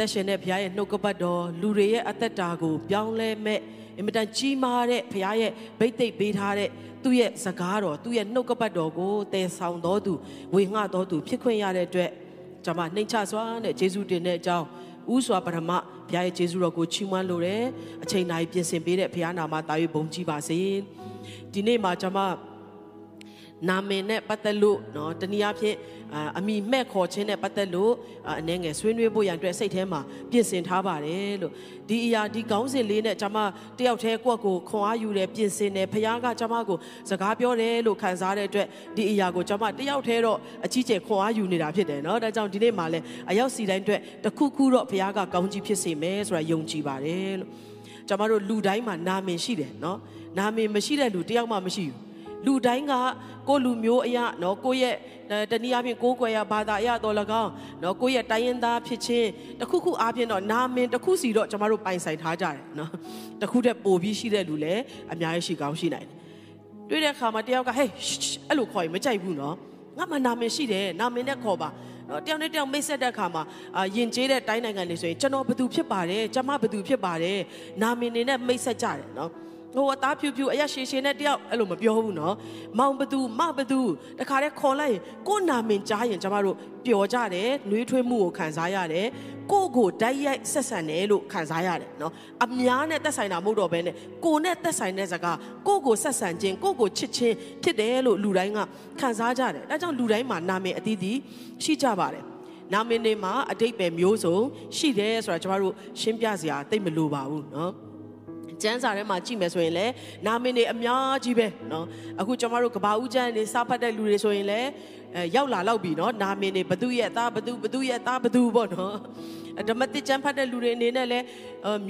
သက်ရှင်တဲ့ဘုရားရဲ့နှုတ်ကပတ်တော်လူတွေရဲ့အသက်တာကိုပြောင်းလဲမဲ့အင်မတန်ကြီးမားတဲ့ဘုရားရဲ့ဗိတ်သိက်ပေးထားတဲ့သူ့ရဲ့စကားတော်သူ့ရဲ့နှုတ်ကပတ်တော်ကိုတည်ဆောင်တော်သူဝေငှတော်သူဖြစ်ခွင့်ရတဲ့အတွက်ကျွန်မနှိမ်ချစွာနဲ့ယေရှုတင်တဲ့အကြောင်းဥစွာပရမဘုရားရဲ့ယေရှုတော်ကိုချီးမွမ်းလိုတယ်အချိန်တိုင်းပြင်ဆင်ပေးတဲ့ဘုရားနာမတာ၍ဘုန်းကြီးပါစေဒီနေ့မှာကျွန်မ နာမည်နဲ့ပတ်သက်လို့နော်တနည်းအားဖြင့်အမိမဲ့ခေါ်ခြင်းနဲ့ပတ်သက်လို့အနေငယ်ဆွေးနွေးဖို့ရန်အတွက်စိတ်ထဲမှာပြင်ဆင်ထားပါတယ်လို့ဒီအရာဒီကောင်းစဉ်လေးနဲ့ကျွန်မတယောက်တည်းကိုယ့်ကိုခွန်အားယူတယ်ပြင်ဆင်တယ်ဖခင်ကကျွန်မကိုစကားပြောတယ်လို့ခံစားတဲ့အတွက်ဒီအရာကိုကျွန်မတယောက်တည်းတော့အကြီးကျယ်ခွန်အားယူနေတာဖြစ်တယ်နော်ဒါကြောင့်ဒီနေ့မှာလဲအရောက်စီတိုင်းအတွက်တခုခုတော့ဖခင်ကကောင်းကြီးဖြစ်စေမယ်ဆိုတာယုံကြည်ပါတယ်လို့ကျွန်မတို့လူတိုင်းမှာနာမည်ရှိတယ်နော်နာမည်မရှိတဲ့လူတယောက်မှမရှိဘူး လူတိုင်းကကိုလူမျိုးအရနော်ကိုရဲ့တနည်းအားဖြင့်ကိုကိုွယ်ရဘာသာအရတော်၎င်းနော်ကိုရဲ့တိုင်းရင်းသားဖြစ်ခြင်းတခုခုအားဖြင့်တော့နာမင်တခုစီတော့ကျမတို့ပိုင်ဆိုင်ထားကြတယ်နော်တခုတည်းပိုပြီးရှိတဲ့လူလည်းအများကြီးရှိကောင်းရှိနိုင်တယ်တွေ့တဲ့အခါမှာတယောက်ကဟေးအဲ့လိုခေါ်ရင်မကြိုက်ဘူးနော်ငါမှနာမည်ရှိတယ်နာမည်နဲ့ခေါ်ပါနော်တယောက်နဲ့တယောက်မိတ်ဆက်တဲ့အခါမှာယဉ်ကျေးတဲ့တိုင်းနိုင်ငံတွေဆိုရင်ကျွန်တော်ဘသူဖြစ်ပါတယ်ကျမဘသူဖြစ်ပါတယ်နာမည်နေနဲ့မိတ်ဆက်ကြတယ်နော် ဟိုအသားဖြူဖြူအရရှည်ရှည်နဲ့တယောက်အဲ့လိုမပြောဘူးနော်မောင်ဘသူမဘသူတခါတည်းခေါ်လိုက်ရင်ကို့နာမင်ကြားရင်ကျမတို့ပျော်ကြတယ်နှွေးထွေးမှုကိုခံစားရတယ်ကိုကိုတိုက်ရိုက်ဆက်ဆံတယ်လို့ခံစားရတယ်နော်အများနဲ့သက်ဆိုင်တာမဟုတ်တော့ဘဲနဲ့ကိုနဲ့သက်ဆိုင်တဲ့စကားကိုကိုဆက်ဆံခြင်းကိုကိုချစ်ခြင်းဖြစ်တယ်လို့လူတိုင်းကခံစားကြတယ်ဒါကြောင့်လူတိုင်းမှာနာမည်အသီးသီးရှိကြပါတယ်နာမည်တွေမှာအတိတ်ပဲမျိုးစုံရှိတယ်ဆိုတာကျမတို့ရှင်းပြစရာတိတ်မလိုပါဘူးနော် ကျမ်းစာထဲမှာကြည့်မယ်ဆိုရင်လည်းနာမည်တွေအများကြီးပဲเนาะအခုကျွန်တော်တို့ကဘာဦးကျမ်းတွေစာဖတ်တဲ့လူတွေဆိုရင်လည်းအဲရောက်လာတော့ပြီเนาะနာမည်တွေဘသူရဲ့သားဘသူဘသူရဲ့သားဘသူပေါ့เนาะဓမ္မတိကျမ်းဖတ်တဲ့လူတွေအနေနဲ့လည်း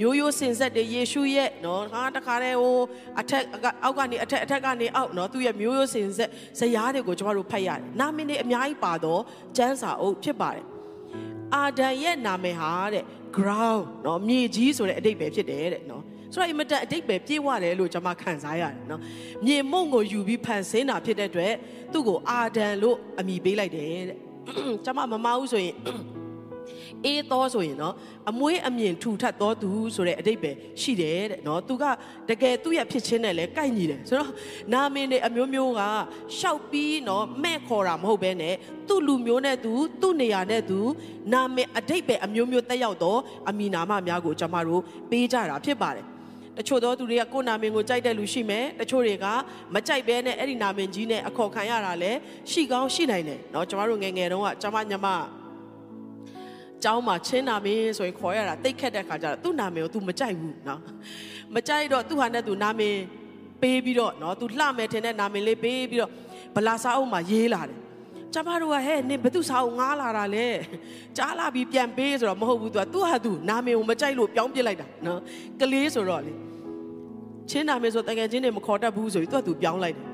မျိုးရိုးစင်ဆက်တွေယေရှုရဲ့နော်ဟာတခါတည်းဟိုအထက်အောက်ကနေအထက်အထက်ကနေအောက်နော်သူ့ရဲ့မျိုးရိုးစင်ဆက်ဇယားတွေကိုကျွန်တော်တို့ဖတ်ရတယ်နာမည်တွေအများကြီးပါတော့ကျမ်းစာအုပ်ဖြစ်ပါတယ်အာဒံရဲ့နာမည်ဟာတဲ့ ground နော်မြေကြီးဆိုတဲ့အဓိပ္ပာယ်ဖြစ်တယ်တဲ့နော် ဆိုတော့အင်မတန်အတိတ်ပဲပြေးဝတယ်လို့ကျွန်မခံစားရတယ်နော်မြေမုံကိုယူပြီးဖန်ဆင်းတာဖြစ်တဲ့အတွက်သူ့ကိုအာဒံလို့အမည်ပေးလိုက်တယ်တဲ့ကျွန်မမမအောင်ဆိုရင်အေးသောဆိုရင်เนาะအမွေးအမြင်ထူထပ်သောသူဆိုတဲ့အတိတ်ပဲရှိတယ်တဲ့เนาะသူကတကယ်သူ့ရဲ့ဖြစ်ချင်းနဲ့လည်းကိုက်ညီတယ်ဆိုတော့နာမည်တွေအမျိုးမျိုးကရှောက်ပြီးเนาะမဲ့ခေါ်တာမဟုတ်ဘဲနဲ့သူ့လူမျိုးနဲ့သူသူ့နေရာနဲ့သူနာမည်အတိတ်ပဲအမျိုးမျိုးတက်ရောက်တော့အမီနာမများကိုကျွန်မတို့ပေးကြတာဖြစ်ပါတယ် တချို့သောသူတွေကကိုယ်နာမည်ကိုကြိုက်တဲ့လူရှိမယ်တချို့တွေကမကြိုက်ဘဲနဲ့အဲ့ဒီနာမည်ကြီးနဲ့အခေါ်ခံရတာလည်းရှိကောင်းရှိနိုင်တယ်เนาะကျမတို့ငယ်ငယ်တုန်းကကျမညမကျောင်းမှာချင်းနာမည်ဆိုရင်ခေါ်ရတာတိတ်ခက်တဲ့ခါကျတော့သူ့နာမည်ကို तू မကြိုက်ဘူးเนาะမကြိုက်တော့သူ့ဟာနဲ့ तू နာမည်ပေးပြီးတော့เนาะ तू လှမယ်ထင်တဲ့နာမည်လေးပေးပြီးတော့ဗလာစာအုပ်မှာရေးလာတယ်ကျမတို့ကဟဲ့နင်ဘသူစာအုပ်ငားလာတာလဲကြားလာပြီးပြန်ပေးဆိုတော့မဟုတ်ဘူး तू ကသူ့ဟာ तू နာမည်ကိုမကြိုက်လို့ပြောင်းပြစ်လိုက်တာเนาะကလေးဆိုတော့လေ ချင်းနာမည်ဆိုတကယ်ချင်းတွေမခေါ်တတ်ဘူးဆိုပြီးသူက तू ပြောင်းလိုက်တယ်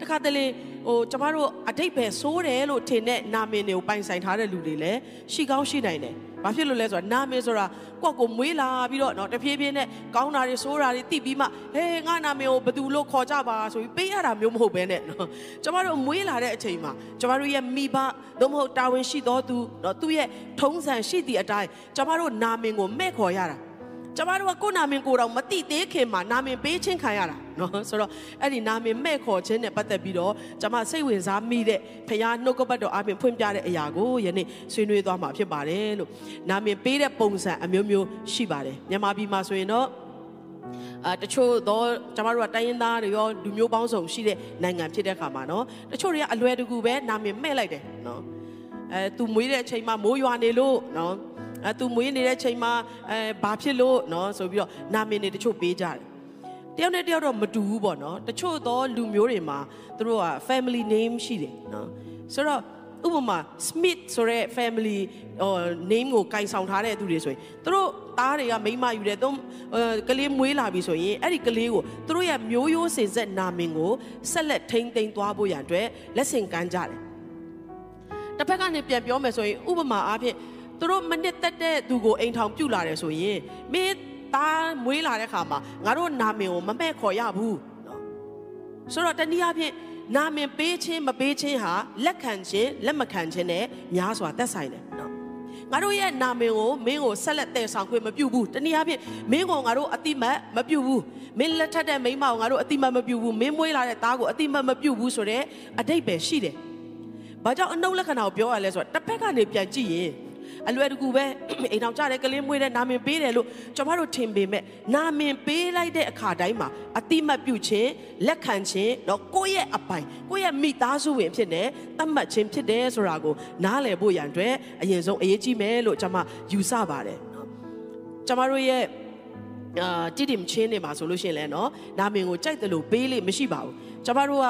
တခါတလေဟိုကျမတို့အတိတ်ပဲဆိုးတယ်လို့ထင်တဲ့နာမည်တွေကိုပိုင်ဆိုင်ထားတဲ့လူတွေလည်းရှိကောင်းရှိနိုင်တယ်။ဘာဖြစ်လို့လဲဆိုတော့နာမည်ဆိုတာကိုယ့်ကိုမွေးလာပြီးတော့နော်တဖြည်းဖြည်းနဲ့ကောင်းတာတွေဆိုးတာတွေသိပြီးမှဟေးငါနာမည်ကိုဘယ်သူလို့ခေါ်ကြပါဆိုပြီးပေးရတာမျိုးမဟုတ်ဘဲနဲ့နော်ကျမတို့မွေးလာတဲ့အချိန်မှာကျမတို့ရဲ့မိဘသို့မဟုတ်တာဝန်ရှိသောသူနော်သူ့ရဲ့ထုံးစံရှိသည့်အတိုင်းကျမတို့နာမည်ကိုမဲ့ခေါ်ရတာ ကျမတို့ကကိုယ်နာမည်ကိုယ်တော်မသိသေးခင်မှာနာမည်ပေးချင်းခံရတာနော်ဆိုတော့အဲ့ဒီနာမည်မဲ့ခေါ်ခြင်းနဲ့ပတ်သက်ပြီးတော့ကျမစိတ်ဝင်စားမိတဲ့ဖခင်နှုတ်ကပတ်တော်အပြင်ဖွင့်ပြတဲ့အရာကိုယနေ့ဆွေးနွေးသွားမှာဖြစ်ပါတယ်လို့နာမည်ပေးတဲ့ပုံစံအမျိုးမျိုးရှိပါတယ်မြန်မာပြည်မှာဆိုရင်တော့အာတချို့တော့ကျမတို့ကတိုင်းရင်းသားတွေရောလူမျိုးပေါင်းစုံရှိတဲ့နိုင်ငံဖြစ်တဲ့ခါမှာနော်တချို့တွေကအလွယ်တကူပဲနာမည်မဲ့လိုက်တယ်နော်အဲသူမွေးတဲ့အချိန်မှာမိုးရွာနေလို့နော် အဲသူမွေးနေတဲ့ချိန်မှာအဲဘာဖြစ်လို့နော်ဆိုပြီးတော့နာမည်တွေတချို့ပေးကြတယ်တယောက်နဲ့တယောက်တော့မတူဘူးပေါ့နော်တချို့သောလူမျိုးတွေမှာသူတို့က family name ရှိတယ်နော်ဆိုတော့ဥပမာ Smith ဆိုတဲ့ family ဟို name ကိုကင်ဆောင်ထားတဲ့သူတွေဆိုရင်သူတို့သားတွေကမိမယူတယ်သူကလေးမွေးလာပြီဆိုရင်အဲ့ဒီကလေးကိုသူတို့ရဲ့မျိုးရိုးစင်ဆက်နာမည်ကိုဆက်လက်ထိန်းသိမ်းသွားဖို့ရန်အတွက်လက်ဆင့်ကမ်းကြတယ်တစ်ဖက်ကနေပြန်ပြောမယ်ဆိုရင်ဥပမာအားဖြင့် သူတို့မနစ်သက်တဲ့သူကိုအိမ်ထောင်ပြုတ်လာတယ်ဆိုရင်မင်းသားမွေးလာတဲ့ခါမှာငါတို့နာမည်ကိုမမဲ့ခေါ်ရဘူးနော်ဆိုတော့တနည်းအားဖြင့်နာမည်ပေးခြင်းမပေးခြင်းဟာလက်ခံခြင်းလက်မခံခြင်းနဲ့များစွာသက်ဆိုင်တယ်နော်ငါတို့ရဲ့နာမည်ကိုမင်းကိုဆက်လက်တည်ဆောင်ခွင့်မပြုဘူးတနည်းအားဖြင့်မင်းကိုငါတို့အတိမတ်မပြုဘူးမင်းလက်ထက်တဲ့မိန်းမကိုငါတို့အတိမတ်မပြုဘူးမင်းမွေးလာတဲ့သားကိုအတိမတ်မပြုဘူးဆိုတော့အတိတ်ပဲရှိတယ်ဘာကြောင့်အနုလက္ခဏာကိုပြောရလဲဆိုတော့တစ်ဖက်ကနေပြန်ကြည့်ရင် အလွယ်တကူပဲအိမ်အောင်ကြတဲ့ကလေးမွေးတဲ့နာမည်ပေးတယ်လို့ကျွန်တော်တို့ထင်ပေမဲ့နာမည်ပေးလိုက်တဲ့အခါတိုင်းမှာအတိမတ်ပြုခြင်းလက်ခံခြင်းတော့ကိုယ့်ရဲ့အပိုင်ကိုယ့်ရဲ့မိသားစုဝင်ဖြစ်တဲ့တတ်မှတ်ခြင်းဖြစ်တယ်ဆိုတာကိုနားလည်ဖို့ရန်အတွက်အရင်ဆုံးအရေးကြီးမယ်လို့ကျွန်မယူဆပါတယ်နော်ကျွန်တော်တို့ရဲ့အာတိတိမချင်းနေမှာဆိုလို့ရှိရင်လည်းเนาะနာမည်ကိုကြိုက်တယ်လို့ပေးလိမရှိပါဘူးကျွန်တော်တို့က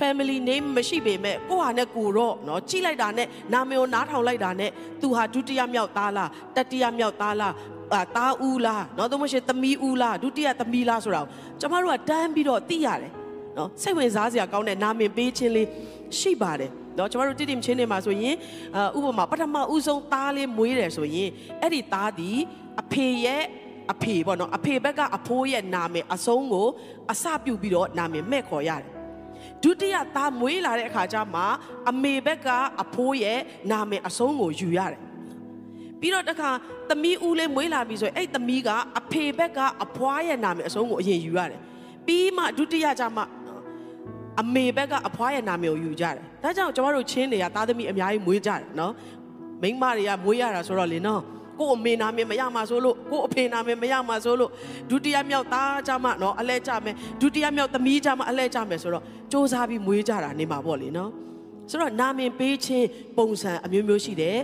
family name မရှိပေမဲ့ကိုဟာနဲ့ကိုတော့เนาะကြိလိုက်တာနဲ့နာမည်ကိုနားထောင်လိုက်တာနဲ့သူဟာဒုတိယမြောက်သားလားတတိယမြောက်သားလားအာသားဦးလားเนาะသို့မရှိသမီးဦးလားဒုတိယသမီးလားဆိုတာကိုကျွန်တော်တို့ကတန်းပြီးတော့သိရတယ်เนาะစိတ်ဝင်စားစရာကောင်းတဲ့နာမည်ပေးခြင်းလေးရှိပါတယ်တော့ကျွန်တော်တို့တိတိမချင်းနေမှာဆိုရင်အဥပမာပထမဦးဆုံးသားလေးမွေးတယ်ဆိုရင်အဲ့ဒီသားဒီအဖေရဲ့အဖေပေါ့နော်အဖေဘက်ကအဖိုးရဲ့နာမည်အဆုံးကိုအစပြုတ်ပြီးတော့နာမည်မဲ့ခေါ်ရတယ် ဒုတိယသားမွေးလာတဲ့အခါကျမှအမေဘက်ကအဖိုးရဲ့နာမည်အဆုံးကိုယူရတယ်ပြီးတော့တခါသမီးဦးလေးမွေးလာပြီဆိုရင်အဲ့သမီးကအဖေဘက်ကအဖွားရဲ့နာမည်အဆုံးကိုအရင်ယူရတယ်ပြီးမှဒုတိယကျမှအမေဘက်ကအဖွားရဲ့နာမည်ကိုယူကြတယ်ဒါကြောင့်ကျွန်တော်တို့ချင်းတွေကသားသမီးအများကြီးမွေးကြတယ်နော်မိန်းမတွေကမွေးရတာဆိုတော့လေနော် ကို့အမေနာမည်မရမှာဆိုလို့ကို့အဖေနာမည်မရမှာဆိုလို့ဒုတိယမြောက်သားကြမှာနော်အလဲကြမယ်ဒုတိယမြောက်သမီးကြမှာအလဲကြမယ်ဆိုတော့စ조사ပြီးမွေးကြတာနေမှာပေါ့လေနော်ဆိုတော့နာမည်ပေးခြင်းပုံစံအမျိုးမျိုးရှိတယ်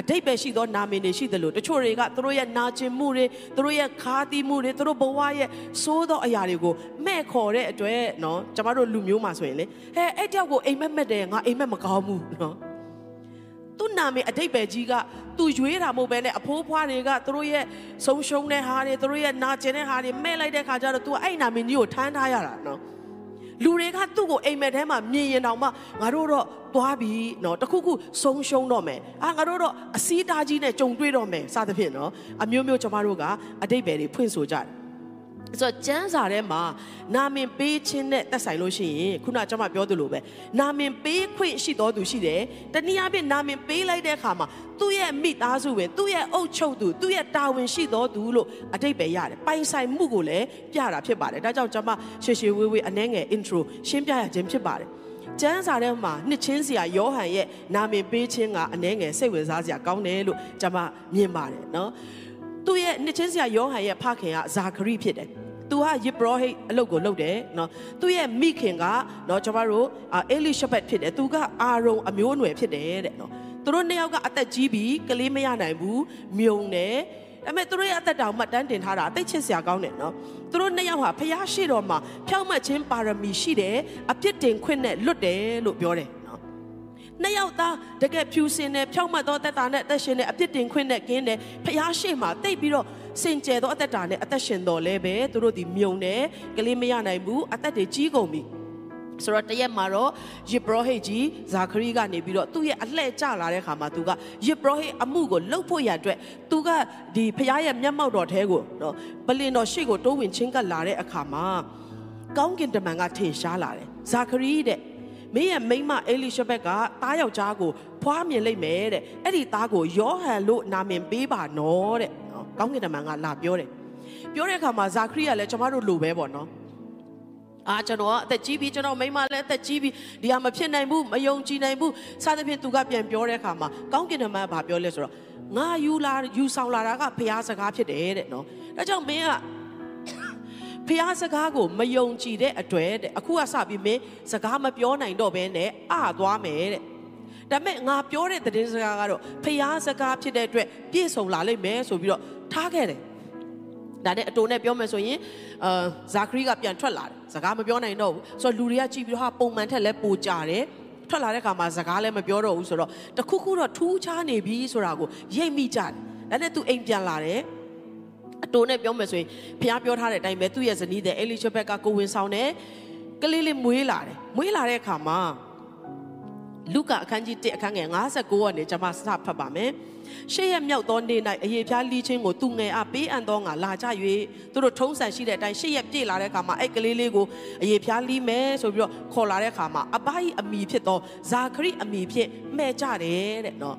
အတိတ်ပဲရှိသောနာမည်တွေရှိတယ်လို့တချို့တွေကသူတို့ရဲ့နာကျင်မှုတွေသူတို့ရဲ့ခါသီးမှုတွေသူတို့ဘဝရဲ့စိုးသောအရာတွေကိုမဲ့ခေါ်တဲ့အတွက်နော်ကျမတို့လူမျိုးမှာဆိုရင်လေဟဲ့အဲ့တယောက်ကိုအိမ်မက်မက်တယ်ငါအိမ်မက်မကောင်းဘူးနော် သူ့နာမည်အတိတ်ပဲကြီးကသူရွေးတာမဟုတ်ပဲနဲ့အဖိုးဖွားတွေကသူတို့ရဲ့ဆုံးရှုံးတဲ့ဟာတွေသူတို့ရဲ့နာကျင်တဲ့ဟာတွေမဲ့လိုက်တဲ့ခါကျတော့ तू အဲ့နာမည်ကြီးကိုထမ်းထားရတာနော်လူတွေကသူ့ကိုအိမ်မက်ထဲမှာမြင်ရင်တောင်မှငါတို့တော့သွားပြီနော်တခုခုဆုံးရှုံးတော့မယ်အာငါတို့တော့အစည်းအတားကြီးနဲ့ကြုံတွေ့တော့မယ်စသဖြင့်နော်အမျိုးမျိုးကျွန်မတို့ကအတိတ်ပဲတွေဖွင့်ဆိုကြတယ် ဆိုတော့ကျမ်းစာထဲမှာနာမင်ပေးခြင်းနဲ့သက်ဆိုင်လို့ရှိရင်ခုနကျွန်မပြောသလိုပဲနာမင်ပေးခွင့်ရှိတော်သူရှိတယ်တနည်းအားဖြင့်နာမင်ပေးလိုက်တဲ့အခါမှာသူ့ရဲ့မိသားစုဝင်သူ့ရဲ့အုပ်ချုပ်သူသူ့ရဲ့တာဝန်ရှိတော်သူလို့အတိတ်ပဲရတယ်ပိုင်ဆိုင်မှုကိုလည်းပြတာဖြစ်ပါတယ်ဒါကြောင့်ကျွန်မရှေရှေဝေးဝေးအနှဲငယ် intro ရှင်းပြရခြင်းဖြစ်ပါတယ်ကျမ်းစာထဲမှာနှစ်ချင်းစရာယောဟန်ရဲ့နာမည်ပေးခြင်းကအနှဲငယ်စိတ်ဝင်စားစရာကောင်းတယ်လို့ကျွန်မမြင်ပါတယ်နော် သူ့ရဲ့နှစ်ချင်းစရာယောဟန်ရဲ့ဖခင်ကဇာခရိဖြစ်တယ်သူဟာယေဘရဟိတ်အလုပ်ကိုလုပ်တယ်နော်သူ့ရဲ့မိခင်ကနော်ကျွန်တော်တို့အေလိရှဘက်ဖြစ်တယ်သူကအာရုံအမျိုးအနွယ်ဖြစ်တယ်တဲ့နော်သူတို့နှစ်ယောက်ကအသက်ကြီးပြီးကလေးမရနိုင်ဘူးမြုံတယ်ဒါပေမဲ့သူတို့ရဲ့အသက်တောင်မှတန်းတင်ထားတာအသိချစ်စရာကောင်းတယ်နော်သူတို့နှစ်ယောက်ဟာဖျားရှိတော်မှာဖြောင့်မတ်ခြင်းပါရမီရှိတယ်အပြစ်တင်ခွင့်နဲ့လွတ်တယ်လို့ပြောတယ် နော်နှစ်ယောက်သားတကယ်ဖြူစင်တယ်ဖြောင့်မတ်သောသက်တာနဲ့အသက်ရှင်တဲ့အပြစ်တင်ခွင့်နဲ့ကင်းတယ်ဖျားရှိမှာတိတ်ပြီးတော့စင်ကြယ်သောအသက်တာနဲ့အသက်ရှင်တော်လဲပဲသူတို့ဒီမြုံတယ်ကလေးမရနိုင်ဘူးအသက်တွေကြီးကုန်ပြီဆိုတော့တရက်မှာတော့ယေဘရဟိတ်ကြီးဇာခရီကနေပြီးတော့သူ့ရဲ့အလှဲ့ကျလာတဲ့ခါမှာသူကယေဘရဟိတ်အမှုကိုလှုပ်ဖို့ရအတွက်သူကဒီဖခင်ရဲ့မျက်မှောက်တော်ထဲကိုနော်ပလင်တော်ရှေ့ကိုတိုးဝင်ချင်းကပ်လာတဲ့အခါမှာကောင်းကင်တမန်ကထင်ရှားလာတယ်ဇာခရီတဲ့ မင်းရဲ့မိန်းမအေလိရှဘက်ကတားယောက်ျားကိုဖွားမြင်လိုက်မယ်တဲ့အဲ့ဒီသားကိုယောဟန်လို့နာမည်ပေးပါနော်တဲ့နော်ကောင်းကင်တမန်ကလာပြောတယ်ပြောတဲ့အခါမှာဇာခရီကလည်းကျမတို့လိုပဲပေါ့နော်အာကျွန်တော်ကအသက်ကြီးပြီကျွန်တော်မိန်းမလည်းအသက်ကြီးပြီဒီဟာမဖြစ်နိုင်ဘူးမယုံကြည်နိုင်ဘူးစသဖြင့်သူကပြန်ပြောတဲ့အခါမှာကောင်းကင်တမန်ကပြောလဲဆိုတော့ငါယူလာယူဆောင်လာတာကဘုရားစကားဖြစ်တယ်တဲ့နော်ဒါကြောင့်မင်းက ဖះစကားကိုမယုံကြည်တဲ့အတွက်တဲ့အခုကစပြီးမင်းစကားမပြောနိုင်တော့ဘဲနဲ့အသွားမယ်တဲ့ဒါပေမဲ့ငါပြောတဲ့သတင်းစကားကတော့ဖះစကားဖြစ်တဲ့အတွက်ပြည့်စုံလာလိမ့်မယ်ဆိုပြီးတော့ထားခဲ့တယ်ဒါနဲ့အတိုးနဲ့ပြောမယ်ဆိုရင်အာဇာခရီကပြန်ထွက်လာတယ်စကားမပြောနိုင်တော့ဘူးဆိုတော့လူတွေကကြည့်ပြီးတော့ဟာပုံမှန်ထက်လဲပိုကြတယ်ထွက်လာတဲ့ခါမှာစကားလည်းမပြောတော့ဘူးဆိုတော့တခုခုတော့ထူးခြားနေပြီဆိုတာကိုရိပ်မိကြတယ်ဒါနဲ့သူအိမ်ပြန်လာတယ် အတိုးနဲ့ပြောမယ်ဆိုရင်ဖះပြောထားတဲ့အတိုင်းပဲသူ့ရဲ့ဇနီးတဲ့အဲလိရှဘက်ကကိုဝင်ဆောင်တယ်ကလေးလေးမွေးလာတယ်မွေးလာတဲ့အခါမှာလုကာအခန်းကြီး1အခန်းငယ်59ကနေကျွန်မစဖတ်ပါမယ်ရှေ့ရမြောက်သောနေ့၌အယေဖျားလီချင်းကိုသူငယ်အားပေးအပ်သောငါလာကြ၍သူတို့ထုံးစံရှိတဲ့အတိုင်းရှေ့ရပြည့်လာတဲ့အခါမှာအဲ့ကလေးလေးကိုအယေဖျားလီမယ်ဆိုပြီးတော့ခေါ်လာတဲ့အခါမှာအဘိုင်းအမိဖြစ်သောဇာခရိအမိဖြစ်မှဲ့ကြတယ်တဲ့နော်